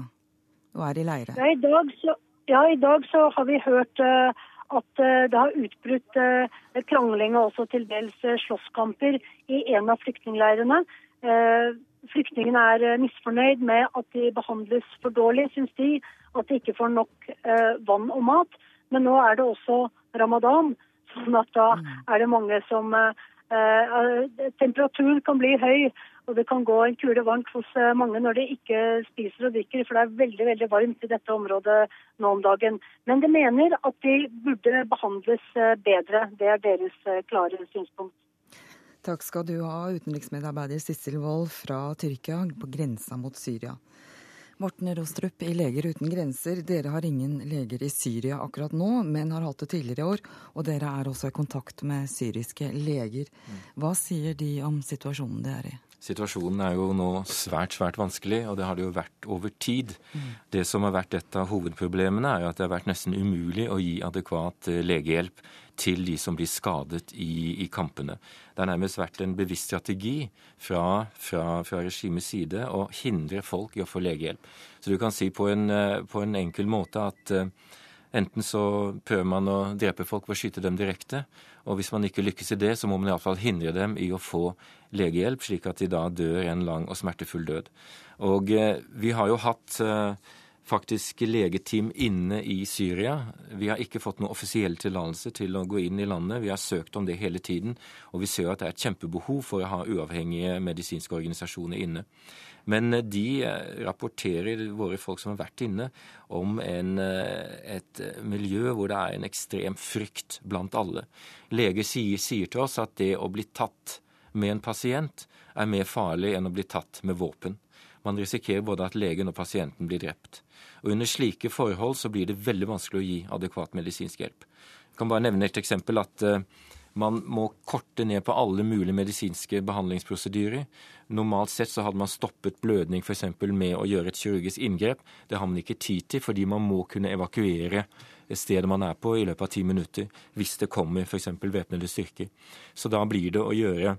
og er i leire? Ja, i dag så, ja, i dag så har vi hørt uh, at uh, det har utbrutt uh, krangling og også til dels slåsskamper i en av flyktningleirene. Flyktningene er misfornøyd med at de behandles for dårlig, syns de. At de ikke får nok vann og mat. Men nå er det også ramadan, sånn at da mm. er det mange som Eh, temperaturen kan bli høy, og det kan gå en kule varmt hos eh, mange når de ikke spiser og drikker, for det er veldig veldig varmt i dette området nå om dagen. Men de mener at de burde behandles eh, bedre. Det er deres klare synspunkt. Takk skal du ha, utenriksmedarbeider Sissel Wold fra Tyrkia på grensa mot Syria. Morten Rostrup i Leger uten grenser, dere har ingen leger i Syria akkurat nå, men har hatt det tidligere i år. Og dere er også i kontakt med syriske leger. Hva sier de om situasjonen de er i? Situasjonen er jo nå svært, svært vanskelig, og det har det jo vært over tid. Mm. Det som har vært et av hovedproblemene, er at det har vært nesten umulig å gi adekvat eh, legehjelp til de som blir skadet i, i kampene. Det har nærmest vært en bevisst strategi fra, fra, fra, regimets side å hindre folk i å få legehjelp. Så du kan si på en, eh, på en enkel måte at uh, enten så prøver man å drepe folk ved å skyte dem direkte, og hvis man ikke lykkes i det, så må man iallfall hindre dem i å få legehjelp, slik at de da dør en lang og smertefull død. Og eh, vi har jo hatt eh, faktisk legeteam inne i Syria. Vi har ikke fått noen offisiell tillatelse til å gå inn i landet. Vi har søkt om det hele tiden, og vi ser at det er et kjempebehov for å ha uavhengige medisinske organisasjoner inne. Men eh, de eh, rapporterer, våre folk som har vært inne, om en, eh, et miljø hvor det er en ekstrem frykt blant alle. Leger sier, sier til oss at det å bli tatt med en pasient er mer farlig enn å bli tatt med våpen. Man risikerer både at legen og pasienten blir drept. Og Under slike forhold så blir det veldig vanskelig å gi adekvat medisinsk hjelp. Jeg kan bare nevne et eksempel at man må korte ned på alle mulige medisinske behandlingsprosedyrer. Normalt sett så hadde man stoppet blødning f.eks. med å gjøre et kirurgisk inngrep. Det har man ikke tid til, fordi man må kunne evakuere stedet man er på i løpet av ti minutter hvis det kommer f.eks. væpnede styrker. Så da blir det å gjøre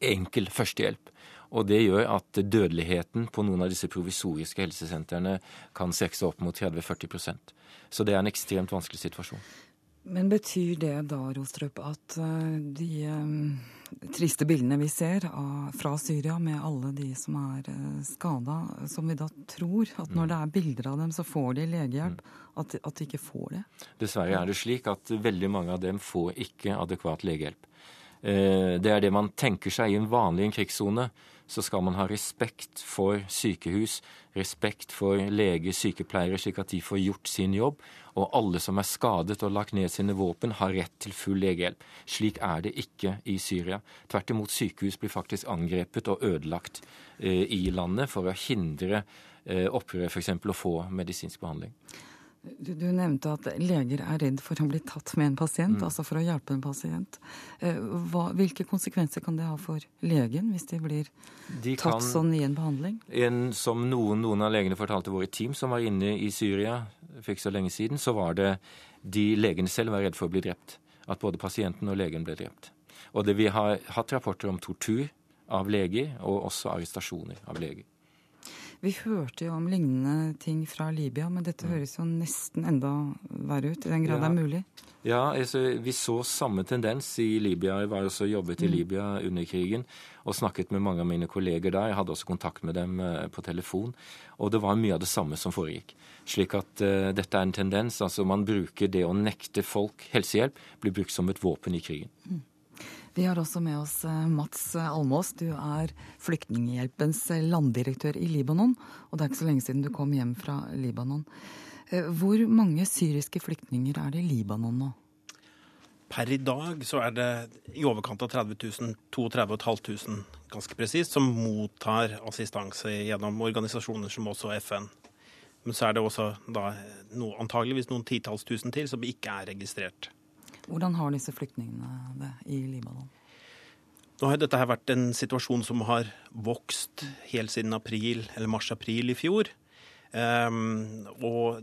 enkel førstehjelp. Og det gjør at dødeligheten på noen av disse provisoriske helsesentrene kan strekke seg opp mot 30-40 Så det er en ekstremt vanskelig situasjon. Men betyr det da, Rostrup, at eh, de um, triste bildene vi ser fra Syria, med alle de som er uh, skada, som vi da tror at når det er bilder av dem, så får de legehjelp, mm. at, at de ikke får det? Dessverre er det slik at veldig mange av dem får ikke adekvat legehjelp. Det er det man tenker seg i en vanlig krigssone så skal man ha respekt for sykehus, respekt for leger, sykepleiere, slik at de får gjort sin jobb. Og alle som er skadet og lagt ned sine våpen, har rett til full legehjelp. Slik er det ikke i Syria. Tvert imot, sykehus blir faktisk angrepet og ødelagt eh, i landet for å hindre eh, opprør, f.eks. å få medisinsk behandling. Du, du, nevnte at leger er redd for å bli tatt med en pasient, mm. altså for å hjelpe en pasient. Eh, hva, hvilke konsekvenser kan det ha for legen hvis de blir de tatt kan, sånn i en behandling? En, som noen, noen, av legene fortalte våre team som var inne i Syria for ikke så lenge siden, så var det de legene selv var redd for å bli drept. At både pasienten og legen ble drept. Og det, vi har hatt rapporter om tortur av leger, og også arrestasjoner av leger. Vi hørte jo om lignende ting fra Libya, men dette høres jo nesten enda verre ut, i den grad ja. det er mulig. Ja, altså, vi så samme tendens i Libya. Jeg var også jobbet i mm. Libya under krigen og snakket med mange av mine kolleger der. Jeg hadde også kontakt med dem uh, på telefon. Og det var mye av det samme som foregikk. Slik at uh, dette er en tendens. Altså man bruker det å nekte folk helsehjelp, blir brukt som et våpen i krigen. Vi har også med oss eh, Mats Almås. Du er Flyktninghjelpens eh, landdirektør i Libanon. Og det er ikke så lenge siden du kom hjem fra Libanon. Eh, hvor mange syriske flyktninger er det i Libanon nå? Per i dag så er det i overkant av 30 000, 32 500 ganske presist, som mottar assistanse gjennom organisasjoner som også FN. Men så er det også da no, antageligvis noen titalls tusen til som ikke er registrert. Hvordan har disse flyktningene det i Libanon? Nå har dette vært en situasjon som har vokst helt siden april, eller mars-april i fjor. Um, og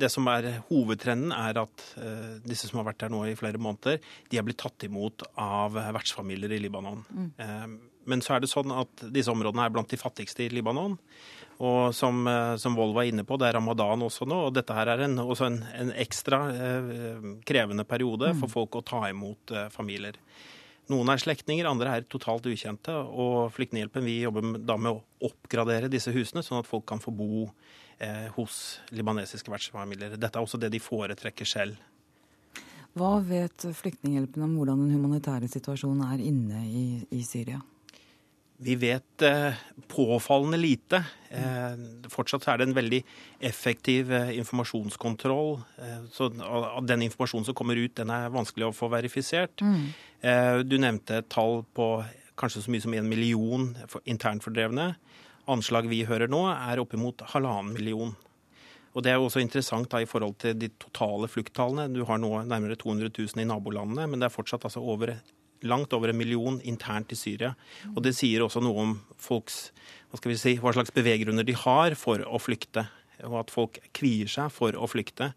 det som er hovedtrenden, er at uh, disse som har vært her nå i flere måneder, de er blitt tatt imot av vertsfamilier i Libanon. Mm. Um, Men så er det sånn at disse områdene er blant de fattigste i Libanon. Og som, eh, som Wold var inne på, det er ramadan også nå. Og dette her er en, også en, en ekstra eh, krevende periode for folk å ta imot eh, familier. Noen er slektninger, andre er totalt ukjente. Og Flyktninghjelpen vi jobber da med å oppgradere disse husene, sånn at folk kan få bo eh, hos libanesiske vertsfamilier. Dette er også det de foretrekker selv. Hva vet Flyktninghjelpen om hvordan den humanitære situasjonen er inne i, i Syria? Vi vet eh, påfallende lite. Eh, fortsatt er det en veldig effektiv eh, informasjonskontroll. Eh, så den informasjonen som kommer ut, den er vanskelig å få verifisert. Mm. Eh, du nevnte et tall på kanskje så mye som en million internfordrevne. Anslag vi hører nå, er oppimot halvannen million. Og Det er også interessant da, i forhold til de totale flukttallene. Du har nå nærmere 200 000 i nabolandene, men det er fortsatt altså over langt over en million internt i Syria. Og Det sier også noe om folks, hva, skal vi si, hva slags beveggrunner de har for å flykte. Og at folk kvier seg for å flykte,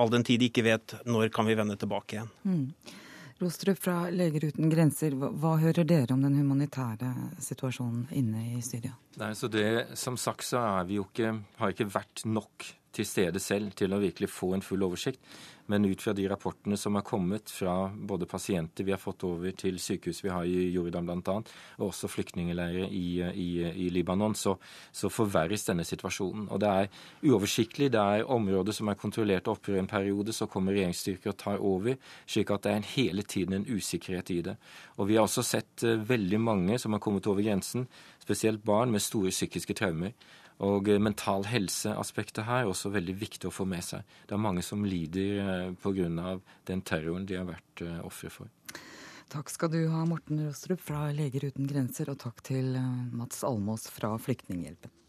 all den tid de ikke vet når kan vi vende tilbake igjen. Mm. Rostrup fra Leger uten grenser, hva, hva hører dere om den humanitære situasjonen inne i Syria? Nei, så det, Som sagt så er vi jo ikke, har ikke vært nok til stede selv til å virkelig få en full oversikt. Men ut fra de rapportene som er kommet fra både pasienter vi har fått over til sykehus vi har i Jordan bl.a., og også flyktningleirer i, i, i, Libanon, så, så, forverres denne situasjonen. Og det er uoversiktlig. Det er områder som er kontrollert opprør en periode, så kommer regjeringsstyrker og tar over, slik at det er hele tiden en usikkerhet i det. Og vi har også sett uh, veldig mange som har kommet over grensen, spesielt barn med store psykiske traumer. Og eh, mental helse-aspektet her er også veldig viktig å få med seg. Det er mange som lider eh, pga. den terroren de har vært eh, ofre for. Takk skal du ha, Morten Rostrup fra Leger uten grenser, og takk til Mats Almås fra Flyktninghjelpen.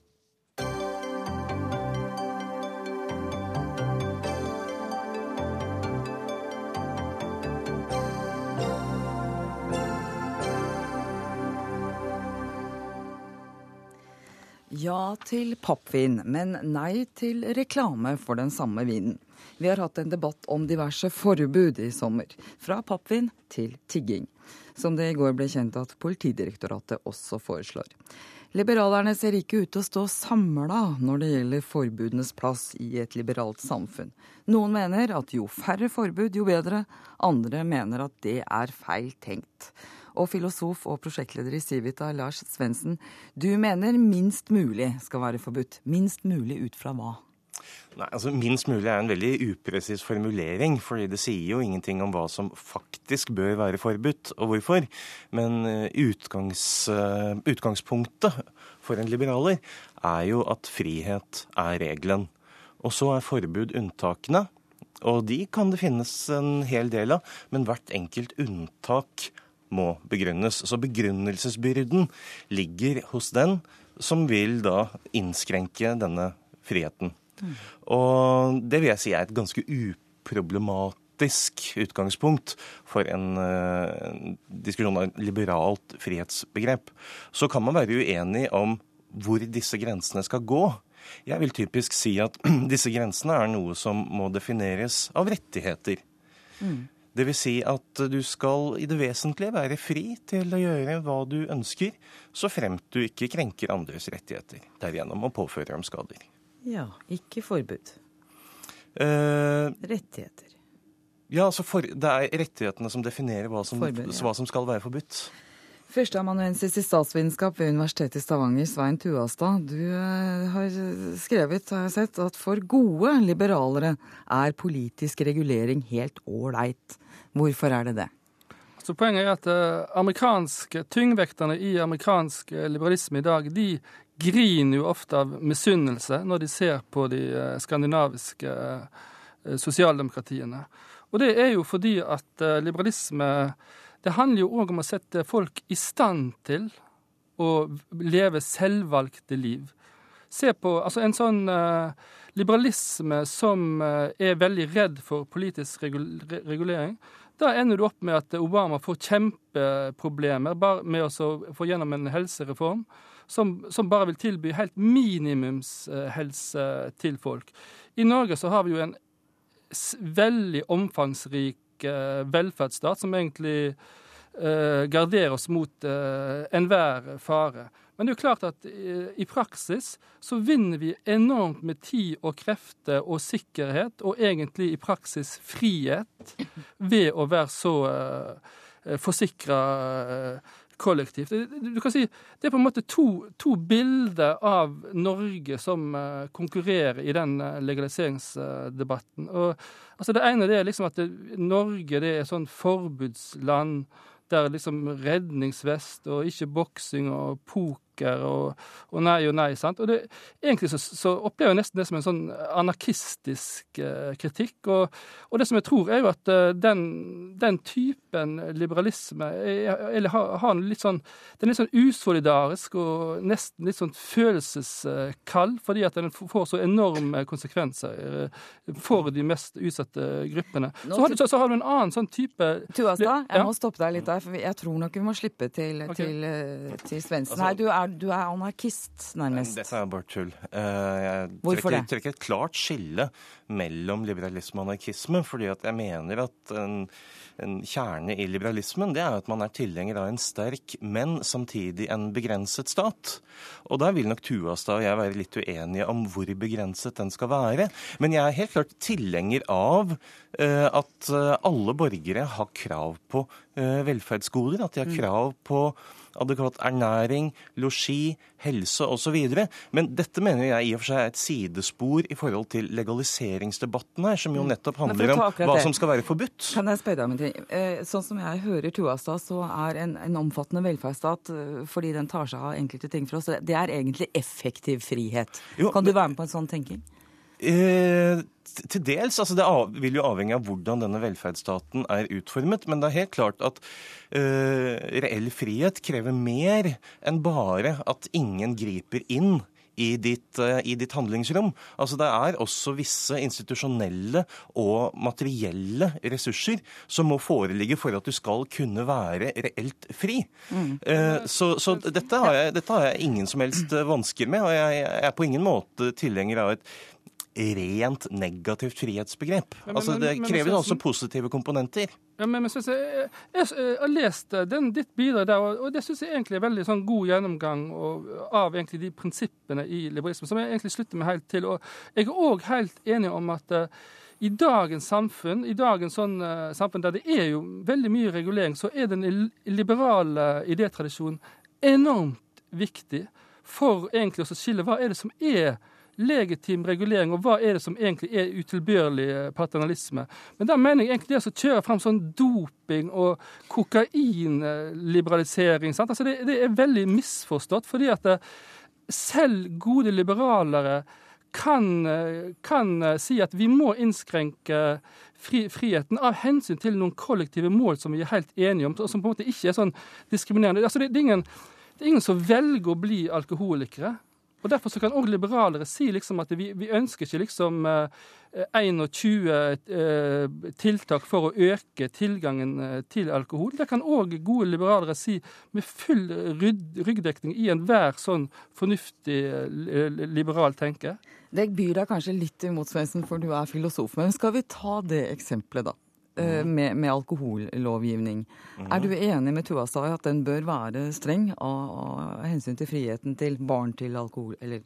Ja til pappvin, men nei til reklame for den samme vinen. Vi har hatt en debatt om diverse forbud i sommer, fra pappvin til tigging, som det i går ble kjent at Politidirektoratet også foreslår. Liberalerne ser ikke ut til å stå samla når det gjelder forbudenes plass i et liberalt samfunn. Noen mener at jo færre forbud, jo bedre. Andre mener at det er feil tenkt. Og filosof og prosjektleder i Civita, Lars Svendsen, du mener minst mulig skal være forbudt. Minst mulig ut fra hva? Nei, altså Minst mulig er en veldig upresis formulering, fordi det sier jo ingenting om hva som faktisk bør være forbudt, og hvorfor. Men eh, utgangs, eh, utgangspunktet for en liberaler er jo at frihet er regelen. Og så er forbud unntakene. Og de kan det finnes en hel del av, men hvert enkelt unntak må begrunnes. Så begrunnelsesbyrden ligger hos den som vil da innskrenke denne friheten. Og det vil jeg si er et ganske uproblematisk utgangspunkt for en uh, diskusjon av liberalt frihetsbegrep. Så kan man være uenig om hvor disse grensene skal gå. Jeg vil typisk si at <clears throat> disse grensene er noe som må defineres av rettigheter. Mm. Dvs. Si at du skal i det vesentlige være fri til å gjøre hva du ønsker, så fremt du ikke krenker andres rettigheter, derigjennom å påføre dem skader. Ja, ikke forbud. Eh, rettigheter. Ja, altså for, det er rettighetene som definerer hva som, forbud, ja. hva som skal være forbudt. Førsteamanuensis i statsvitenskap ved Universitetet i Stavanger, Svein Tuastad. Du eh, har skrevet, har jeg sett, at for gode liberalere er politisk regulering helt ålreit. Hvorfor er det det? Så poenget er at uh, amerikanske, tyngvekterne i amerikansk liberalisme i dag, de griner jo ofte av misunnelse når de ser på de skandinaviske sosialdemokratiene. Og det er jo fordi at liberalisme det handler jo òg om å sette folk i stand til å leve selvvalgte liv. Se på altså en sånn uh, liberalisme som uh, er veldig redd for politisk regulering. Da ender du opp med at Obama får kjempeproblemer bare med å få gjennom en helsereform som, som bare vil tilby helt minimumshelse uh, til folk. I Norge så har vi jo en veldig omfangsrik velferdsstat som egentlig eh, garderer oss mot eh, enhver fare. Men det er jo klart at i praksis så vinner vi enormt med tid og krefter og sikkerhet, og egentlig i praksis frihet, ved å være så eh, forsikra kollektivt. Du kan si Det er på en måte to, to bilder av Norge som uh, konkurrerer i den uh, legaliseringsdebatten. Og, altså det ene det er liksom at det, Norge det er sånn forbudsland der liksom redningsvest og ikke boksing og poker og, og nei og nei. sant? Og det, Egentlig så, så, opplever jeg nesten det som en sånn anarkistisk eh, kritikk. Og, og, det som jeg tror, er jo at uh, den, den, typen liberalisme er, eller har, har litt sånn, den er litt sånn usolidarisk og nesten litt sånn følelseskald, fordi at den får så enorme konsekvenser uh, for de mest utsatte gruppene. Så har, så, så har, du en annen sånn type Tuastad, jeg må stoppe deg litt der for jeg tror nok vi må slippe til, okay. til, eh, til Svendsen altså, her. Du er, du er, anarkist, nærmest. Dette er bare tull. Eh, jeg Hvorfor trekker, det? trekker et klart skille mellom liberalisme og anarkisme, fordi at jeg mener at en, en kjerne i liberalismen det er at man er tilhenger av en sterk, men samtidig en begrenset stat. Og der vil nok Tuastad og jeg være litt uenige om hvor begrenset den skal være. Men jeg er helt klart tilhenger av uh, at alle borgere har krav på velferdsgoder. At de har mm. krav på adekvat ernæring, losji, helse osv. Men dette mener jeg i og for seg er et sidespor i forhold til legaliseringsdebatten her, som jo mm. nettopp handler om hva som skal være forbudt. Kan jeg spørre deg om en ting? Eh, sånn som jeg hører Tuastad, så er en, en omfattende velferdsstat fordi den tar seg av enkelte ting for oss, det er egentlig effektiv frihet. Jo, kan du være med på en sånn tenking? Eh, til dels. altså Det vil jo avhenge av hvordan denne velferdsstaten er utformet. Men det er helt klart at uh, reell frihet krever mer enn bare at ingen griper inn i ditt, uh, i ditt, handlingsrom. Altså Det er også visse institusjonelle og materielle ressurser som må foreligge for at du skal kunne være reelt fri. Mm. Uh, så, så dette, har jeg, dette, har jeg, ingen som helst vansker med, og jeg, jeg er på ingen måte tilhenger av et rent negativt frihetsbegrep. Men, men, altså, Det krever også positive komponenter. Ja, men, men jeg, jeg, jeg, jeg, har lest eh, den, ditt bidrag der, og, og det syns jeg egentlig er veldig sånn, god gjennomgang og, av egentlig de prinsippene i liberalismen, som jeg egentlig slutter meg helt til. Og jeg er òg helt enig om at uh, i dagens samfunn, i dagens sånn, uh, samfunn der det er jo veldig mye regulering, så er den liberale idétradisjonen enormt viktig for egentlig å skille hva er det som er legitim regulering, og hva er det som egentlig er utilbørlig eh, paternalisme. Men da mener jeg egentlig det som kjører frem sånn doping og kokainliberalisering altså det, det, er veldig misforstått. fordi at eh, selv gode liberalere kan, eh, kan, si at vi må innskrenke fri, friheten av hensyn til noen kollektive mål som vi er helt enige om, og som på en måte ikke er sånn diskriminerende. Altså det, det, er ingen, det er ingen som velger å bli alkoholikere. Og Derfor så kan òg liberalere si liksom at vi, vi ønsker ikke liksom eh, 21 eh, tiltak for å øke tilgangen eh, til alkohol. Det kan òg gode liberalere si med full ryggdekning i enhver sånn fornuftig eh, liberal tenke. Det byr deg kanskje litt imot, Svendsen, for du er filosof. Men skal vi ta det eksempelet, da? Eh, mhm. med, med, alkohollovgivning. Mm. Er du enig med Tuastad i at den bør være streng av, av, hensyn til friheten til barn til alkohol, eller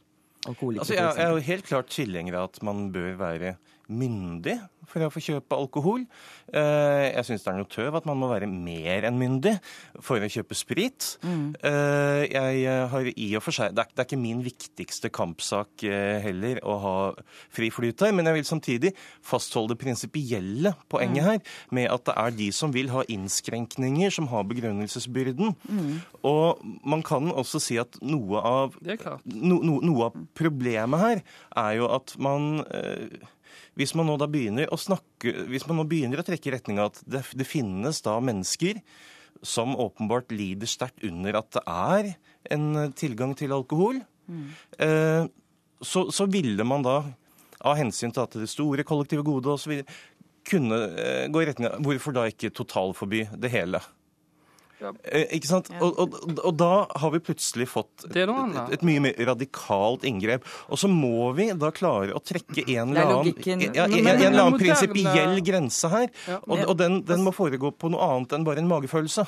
alkoholikere? Altså, jeg, jeg er jo helt klart tilhenger av at man bør være myndig for å få kjøpe alkohol. Eh, jeg syns det er noe tøv at man må være mer enn myndig for å kjøpe sprit. Mm. Eh, jeg har i og for seg Det er ikke min viktigste kampsak eh, heller å ha fri flyt her, men jeg vil samtidig fastholde det prinsipielle poenget mm. her, med at det er de som vil ha innskrenkninger, som har begrunnelsesbyrden. Mm. Og man kan også si at noe av, no, no, noe av problemet her er jo at man hvis man nå da begynner å snakke, hvis man nå begynner å trekke i retning av at det, det, finnes da mennesker som åpenbart lider sterkt under at det er en tilgang til alkohol, mm. eh, så, så, ville man da, av hensyn til at det store kollektive gode osv., kunne eh, gå i retning av Hvorfor da ikke totalforby det hele? Eh, ikke sant? Og, og, og, da har vi plutselig fått et, et, et, mye mer radikalt inngrep. Og så må vi da klare å trekke en eller annen, ja, en, en, en eller annen prinsipiell grense her. Og, og den, den, må foregå på noe annet enn bare en magefølelse.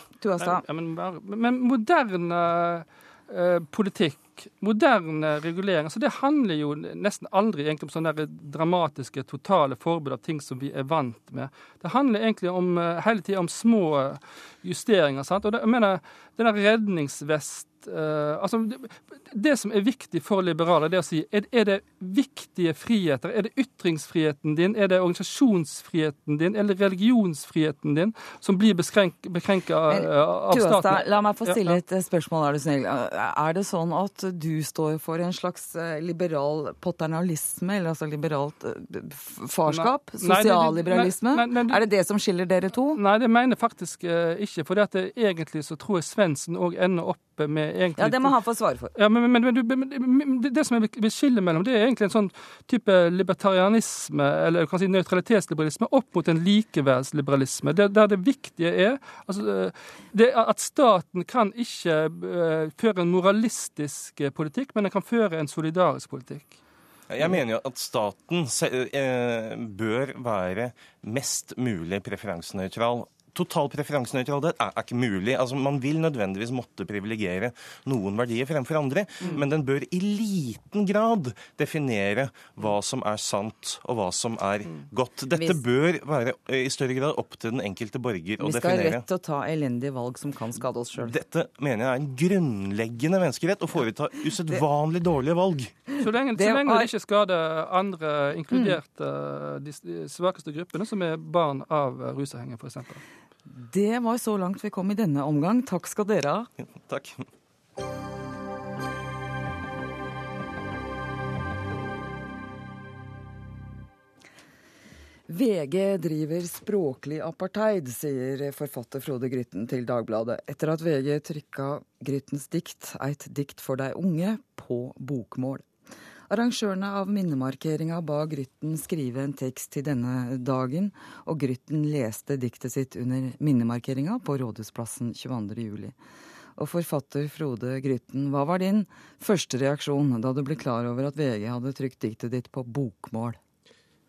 Men, men moderne uh, politikk moderne regulering så Det handler jo nesten aldri egentlig om sånne dramatiske, totale forbud av ting som vi er vant med. Det handler egentlig om, eh, hele tida om små justeringer. Sant? Og det, jeg mener, denne redningsvest uh, altså, det, det, som er viktig for liberale, det er å si er, er, det viktige friheter? Er det ytringsfriheten din, er det organisasjonsfriheten din, eller religionsfriheten din som blir bekrenka av, av staten? La meg få stille et spørsmål, er du snill. Er det sånn at du står for en slags eh, liberal paternalisme, eller altså liberalt farskap? Sosialliberalisme? Er det det som skiller dere to? Nei, det mener jeg faktisk ikke. For egentlig så tror jeg Svendsen òg ender opp med egentlig Ja, det må han få svare for. Ja, men, men, men, det som jeg vil skille mellom, det er egentlig en sånn type libertarianisme, eller du kan si nøytralitetsliberalisme, opp mot en likeverdsliberalisme. Der, der det viktige er altså, det at staten kan ikke uh, føre en moralistisk politikk, men den kan føre en solidarisk politikk. Jeg mener jo at staten eh, bør være mest mulig preferansenøytral total preferansenøytralitet er, er, ikke mulig. Altså, Man vil nødvendigvis måtte privilegere noen verdier fremfor andre, mm. men den bør i liten grad definere hva som er sant og hva som er mm. godt. Dette Hvis, bør være eh, i større grad opp til den enkelte borger å definere. Vi skal ha rett til å ta elendige valg som kan skade oss sjøl. Dette mener jeg er en grunnleggende menneskerett, å foreta <laughs> usedvanlig dårlige valg. Så lenge det, så lenge det ikke skader andre, inkludert mm. de svakeste gruppene, som er barn av rusavhengige, f.eks. Det var så langt vi kom i denne omgang. Takk skal dere ha. <laughs> Takk. VG driver språklig apartheid, sier forfatter Frode Grytten til Dagbladet, etter at VG trykka Gryttens dikt 'Eit dikt for dei unge' på bokmål. Arrangørene av minnemarkeringa ba Grytten skrive en tekst til denne dagen, og Grytten leste diktet sitt under minnemarkeringa på Rådhusplassen 22.07. Og forfatter Frode Grytten, hva var din første reaksjon da du ble klar over at VG hadde trykt diktet ditt på bokmål?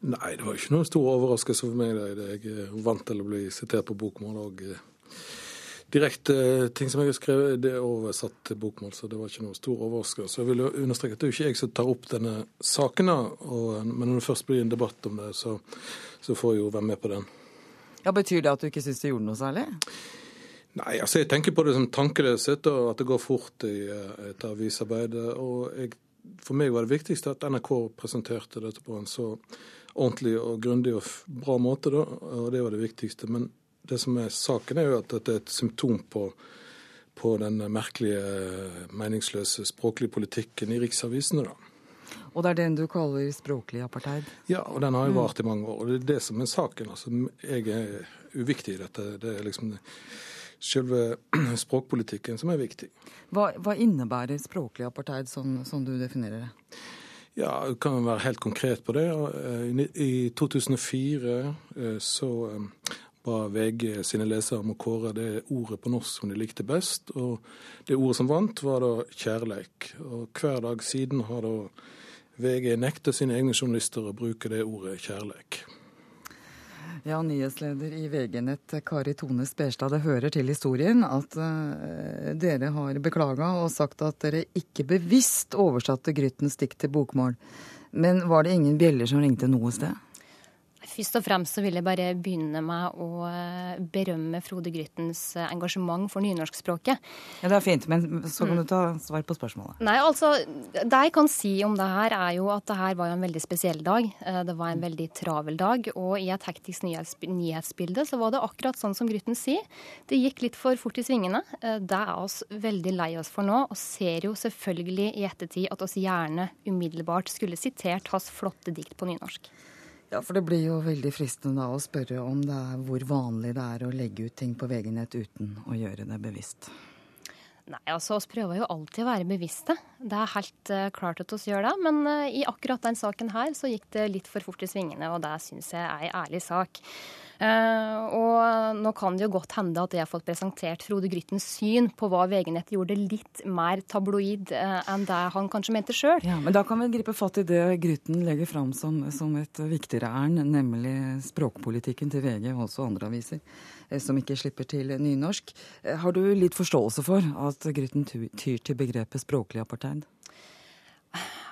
Nei, det var ikke noen stor overraskelse for meg. Jeg er vant til å bli sitert på bokmål. og direkte eh, ting som jeg har skrevet, det er oversatt til bokmål, så det var ikke noe stor overraskelse. Jeg vil understreke at det er ikke jeg som tar opp denne saken, men når det først blir en debatt om det, så, så, får jeg jo være med på den. Ja, Betyr det at du ikke syns det gjorde noe særlig? Nei, altså jeg tenker på det som tankeløshet, og at det går fort i eh, et avisarbeid. og jeg, For meg var det viktigste at NRK presenterte dette på en så ordentlig og grundig og bra måte, da, og det var det viktigste. Men det som er saken, er jo at dette er et symptom på, på den merkelige, meningsløse språklige politikken i riksavisene. da. Og det er den du kaller språklig apartheid? Ja, og den har jo mm. vart i mange år. Og det er det som er saken. Altså, jeg er uviktig i dette. Det er liksom selve <clears throat> språkpolitikken som er viktig. Hva, hva innebærer språklig apartheid, sånn, sånn, du definerer det? Ja, du kan være helt konkret på det. Eh, I 2004 eh, så ba VG sine lesere om å kåre det ordet på norsk som de likte best. Og det ordet som vant, var da kjærleik. Og hver dag siden har da VG nekta sine egne journalister å bruke det ordet kjærleik. Ja, nyhetsleder i VG-nett Kari Tone Sperstad, det hører til historien at uh, dere har beklaga og sagt at dere ikke bevisst oversatte Gryttens dikt til bokmål. Men var det ingen bjeller som ringte noe sted? Først og fremst så vil jeg bare begynne med å eh, berømme Frode Gryttens eh, engasjement for nynorskspråket. Ja, Det er fint, men så kan du ta svar på spørsmålet. Nei, altså, Det jeg kan si om det her, er jo at det her var en veldig spesiell dag. Eh, det var en veldig travel dag. Og i et hektisk nyhetsbilde så var det akkurat sånn som Grytten sier. Det gikk litt for fort i svingene. Det er oss veldig lei oss for nå, og ser jo selvfølgelig i ettertid at oss gjerne umiddelbart skulle sitert hans flotte dikt på nynorsk. Ja, for det blir jo veldig fristende da å spørre om det er hvor vanlig det er å legge ut ting på VG-nett uten å gjøre det bevisst. Nei, altså oss prøver jo alltid å være bevisste. Det er helt uh, klart at vi gjør det. Men uh, i akkurat den saken her så gikk det litt for fort i svingene, og det syns jeg er ei ærlig sak. Og nå kan det jo godt hende at jeg har fått presentert Frode Gryttens syn på hva VG-nett gjorde litt mer tabloid enn det han kanskje mente sjøl. Ja, men da kan vi gripe fatt i det Grytten legger fram som, som et viktigere ærend, nemlig språkpolitikken til VG og også andre aviser som ikke slipper til nynorsk. Har du litt forståelse for at Grytten tyr til begrepet språklig apartheid?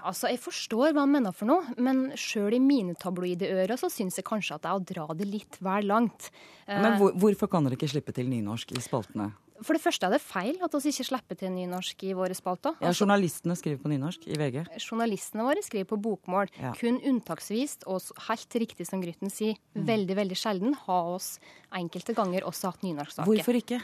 Altså, Jeg forstår hva han mener for noe, men sjøl i mine tabloide ører så syns jeg kanskje at det er å dra det litt vel langt. Men hvor, hvorfor kan dere ikke slippe til nynorsk i spaltene? For det første er det feil at vi ikke slipper til nynorsk i våre spalter. Ja, Journalistene skriver på nynorsk i VG. Journalistene våre skriver på bokmål. Ja. Kun unntaksvis, og helt riktig som Grytten sier, mm. veldig veldig sjelden har oss enkelte ganger også hatt nynorsksaker. Hvorfor ikke?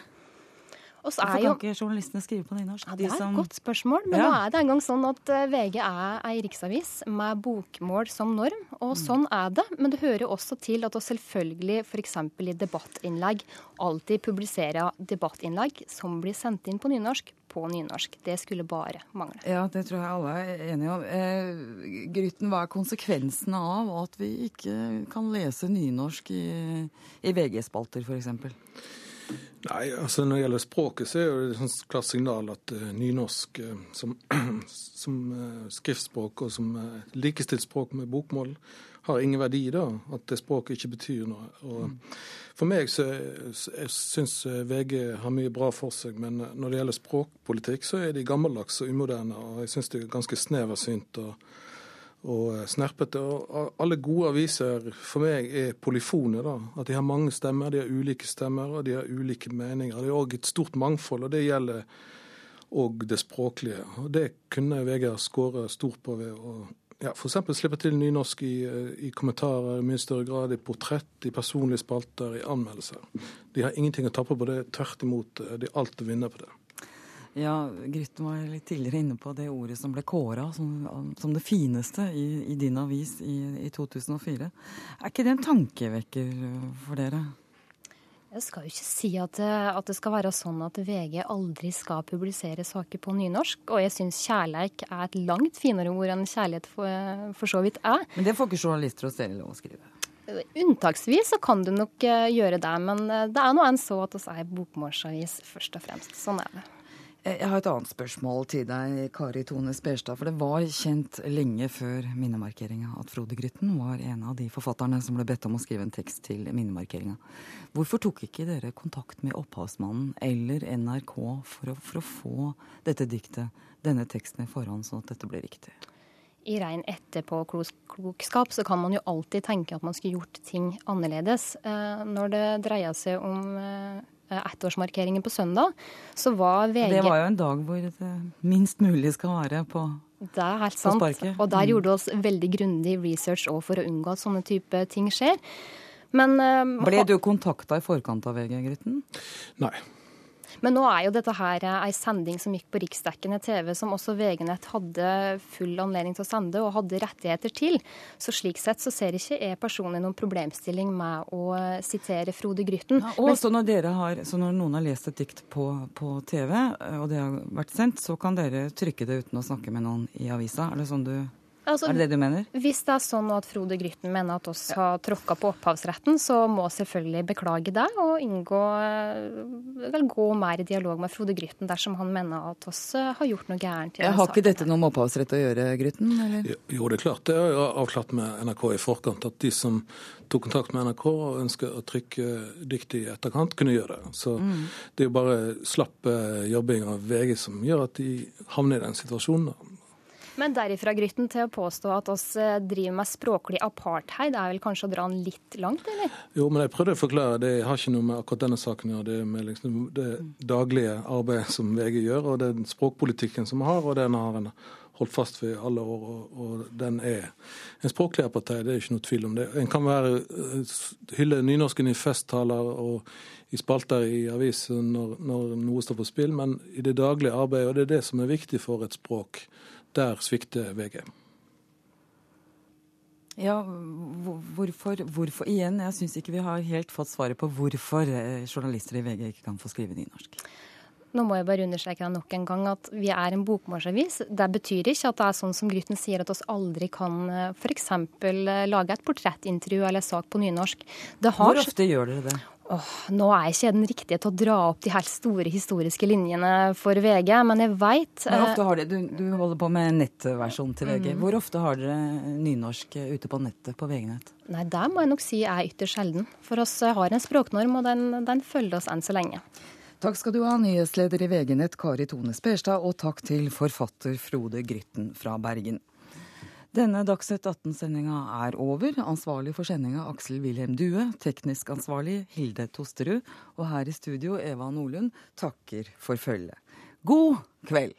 Hvorfor kan jo... ikke journalistene skrive på nynorsk? Ja, det er et godt spørsmål. Men ja. nå er det engang sånn at eh, VG er ei riksavis med bokmål som norm, og mm. sånn er det. Men det hører også til at vi selvfølgelig f.eks. i debattinnlegg alltid publiserer debattinnlegg som blir sendt inn på nynorsk, på nynorsk. Det skulle bare mangle. Ja, det tror jeg alle er enige om. Eh, Grytten, hva er konsekvensene av at vi ikke kan lese nynorsk i, i VG-spalter, f.eks.? Nei, altså Når det gjelder språket, så er det et klart signal at uh, nynorsk uh, som, <clears throat> som uh, skriftspråk og som likestilt språk med bokmål har ingen verdi. da, At det språket ikke betyr noe. Og mm. For meg så jeg syns VG har mye bra for seg, men når det gjelder språkpolitikk, så er de gammeldags og umoderne. og Jeg syns det er ganske sneversynt. og og eh, snerpete. Og alle gode aviser for meg er polyfone. da, At de har mange stemmer, de har ulike stemmer og de har ulike meninger. Det er òg et stort mangfold, og det gjelder òg det språklige. Og Det kunne ha skåret stort på ved å ja, f.eks. slippe til nynorsk i, eh, i, kommentarer i mye større grad, i portrett, i personlige spalter, i anmeldelser. De har ingenting å tappe på det, tvert imot. Eh, de har alt å vinne på det. Ja, Grytten var litt tidligere inne på det ordet som ble kåra som, som, det fineste i, i din avis i, i, 2004. Er ikke det en tankevekker for dere? Jeg skal jo ikke si at, at, det skal være sånn at VG aldri skal publisere saker på nynorsk. Og jeg syns kjærleik er et langt finere ord enn kjærlighet for, for så vidt er. Men det får ikke journalister hos dere lov å skrive? Unntaksvis så kan du nok eh, gjøre det, men eh, det er nå enn så at vi er bokmålsavis først og fremst. Sånn er det. Eh, jeg har et annet spørsmål til deg, Kari Tone Sperstad. For det var kjent lenge før minnemarkeringa at Frode Grytten var en av de forfatterne som ble bedt om å skrive en tekst til minnemarkeringa. Hvorfor tok ikke dere kontakt med opphavsmannen eller NRK for å, for å få dette diktet, denne teksten i forhånd, sånn at dette ble riktig? I rein etterpåklokskap så kan man jo alltid tenke at man skulle gjort ting annerledes. Eh, når det dreier seg om eh, ettårsmarkeringen på søndag, så var VG Det var jo en dag hvor det minst mulig skal være på det er helt sant. Og der mm. gjorde vi oss veldig grundig research òg for å unngå at sånne type ting skjer. Men, uh, Ble du kontakta i forkant av VG, Grytten? Nei. Men nå er jo dette her ei sending som gikk på riksdekkende TV, som også VG-nett hadde full anledning til å sende og hadde rettigheter til. Så slik sett så ser ikke jeg personlig noen problemstilling med å sitere Frode Grytten. Ja, og så når, har, så når, noen har lest et dikt på, på, TV, og det har vært sendt, så kan dere trykke det uten å snakke med noen i avisa? Er det sånn du Altså, er det det du mener? Hvis det er sånn at Frode Grytten mener at oss har tråkka på opphavsretten, så må selvfølgelig beklage det og inngå, vel gå mer i dialog med Frode Grytten dersom han mener at oss eh, har gjort noe gærent. I har ikke dette noe med opphavsrett å gjøre, Grytten? Eller? Jo, det er klart. Det er avklart med NRK i forkant. At de som tok kontakt med NRK og ønsker å trykke dikt i etterkant, kunne gjøre det. Så mm. det er jo bare slapp jobbing av VG som gjør at de havner i den situasjonen. Men derifra, Grytten, til å påstå at oss eh, driver med språklig apartheid, er vel kanskje å dra den litt langt, eller? Jo, men jeg prøvde å forklare. Det har ikke noe med akkurat denne saken å gjøre. Det er med liksom det daglige arbeidet som VG gjør, og den språkpolitikken som vi har, og den har en holdt fast ved alle år. Og, og den er en språklig apartheid, det er ikke noe tvil om det. En kan være eh, hylle nynorsken i festtaler og i spalter i avisen når, når noe står på spill, men i det daglige arbeidet, og det er det som er viktig for et språk der svikter VG. Ja, hvorfor, hvorfor Igjen, jeg syns ikke vi har helt fått svaret på hvorfor eh, journalister i VG ikke kan få skrive nynorsk. Nå må jeg bare understreke nok en gang at vi er en bokmålsavis. Det betyr ikke at det er sånn som Grytten sier, at oss aldri kan f.eks. lage et portrettintervju eller sak på nynorsk. Hvor ofte gjør dere det? Åh, nå er ikke jeg den riktige til å dra opp de helt store historiske linjene for VG, men jeg veit Hvor ofte har dere, du, du, holder på med nettversjon til VG. Mm. Hvor ofte har dere nynorsk ute på nettet på VG-nett? Nei, Det må jeg nok si er ytterst sjelden. For oss har en språknorm, og den, den følger oss enn så lenge. Takk skal du ha, nyhetsleder i VG-nett Kari Tone Sperstad, og takk til forfatter Frode Grytten fra Bergen. Denne Dagsnytt 18-sendinga er over. Ansvarlig for sendinga Aksel Wilhelm Due. Teknisk ansvarlig Hilde Tosterud. Og her i studio Eva Nordlund takker for følget. God kveld!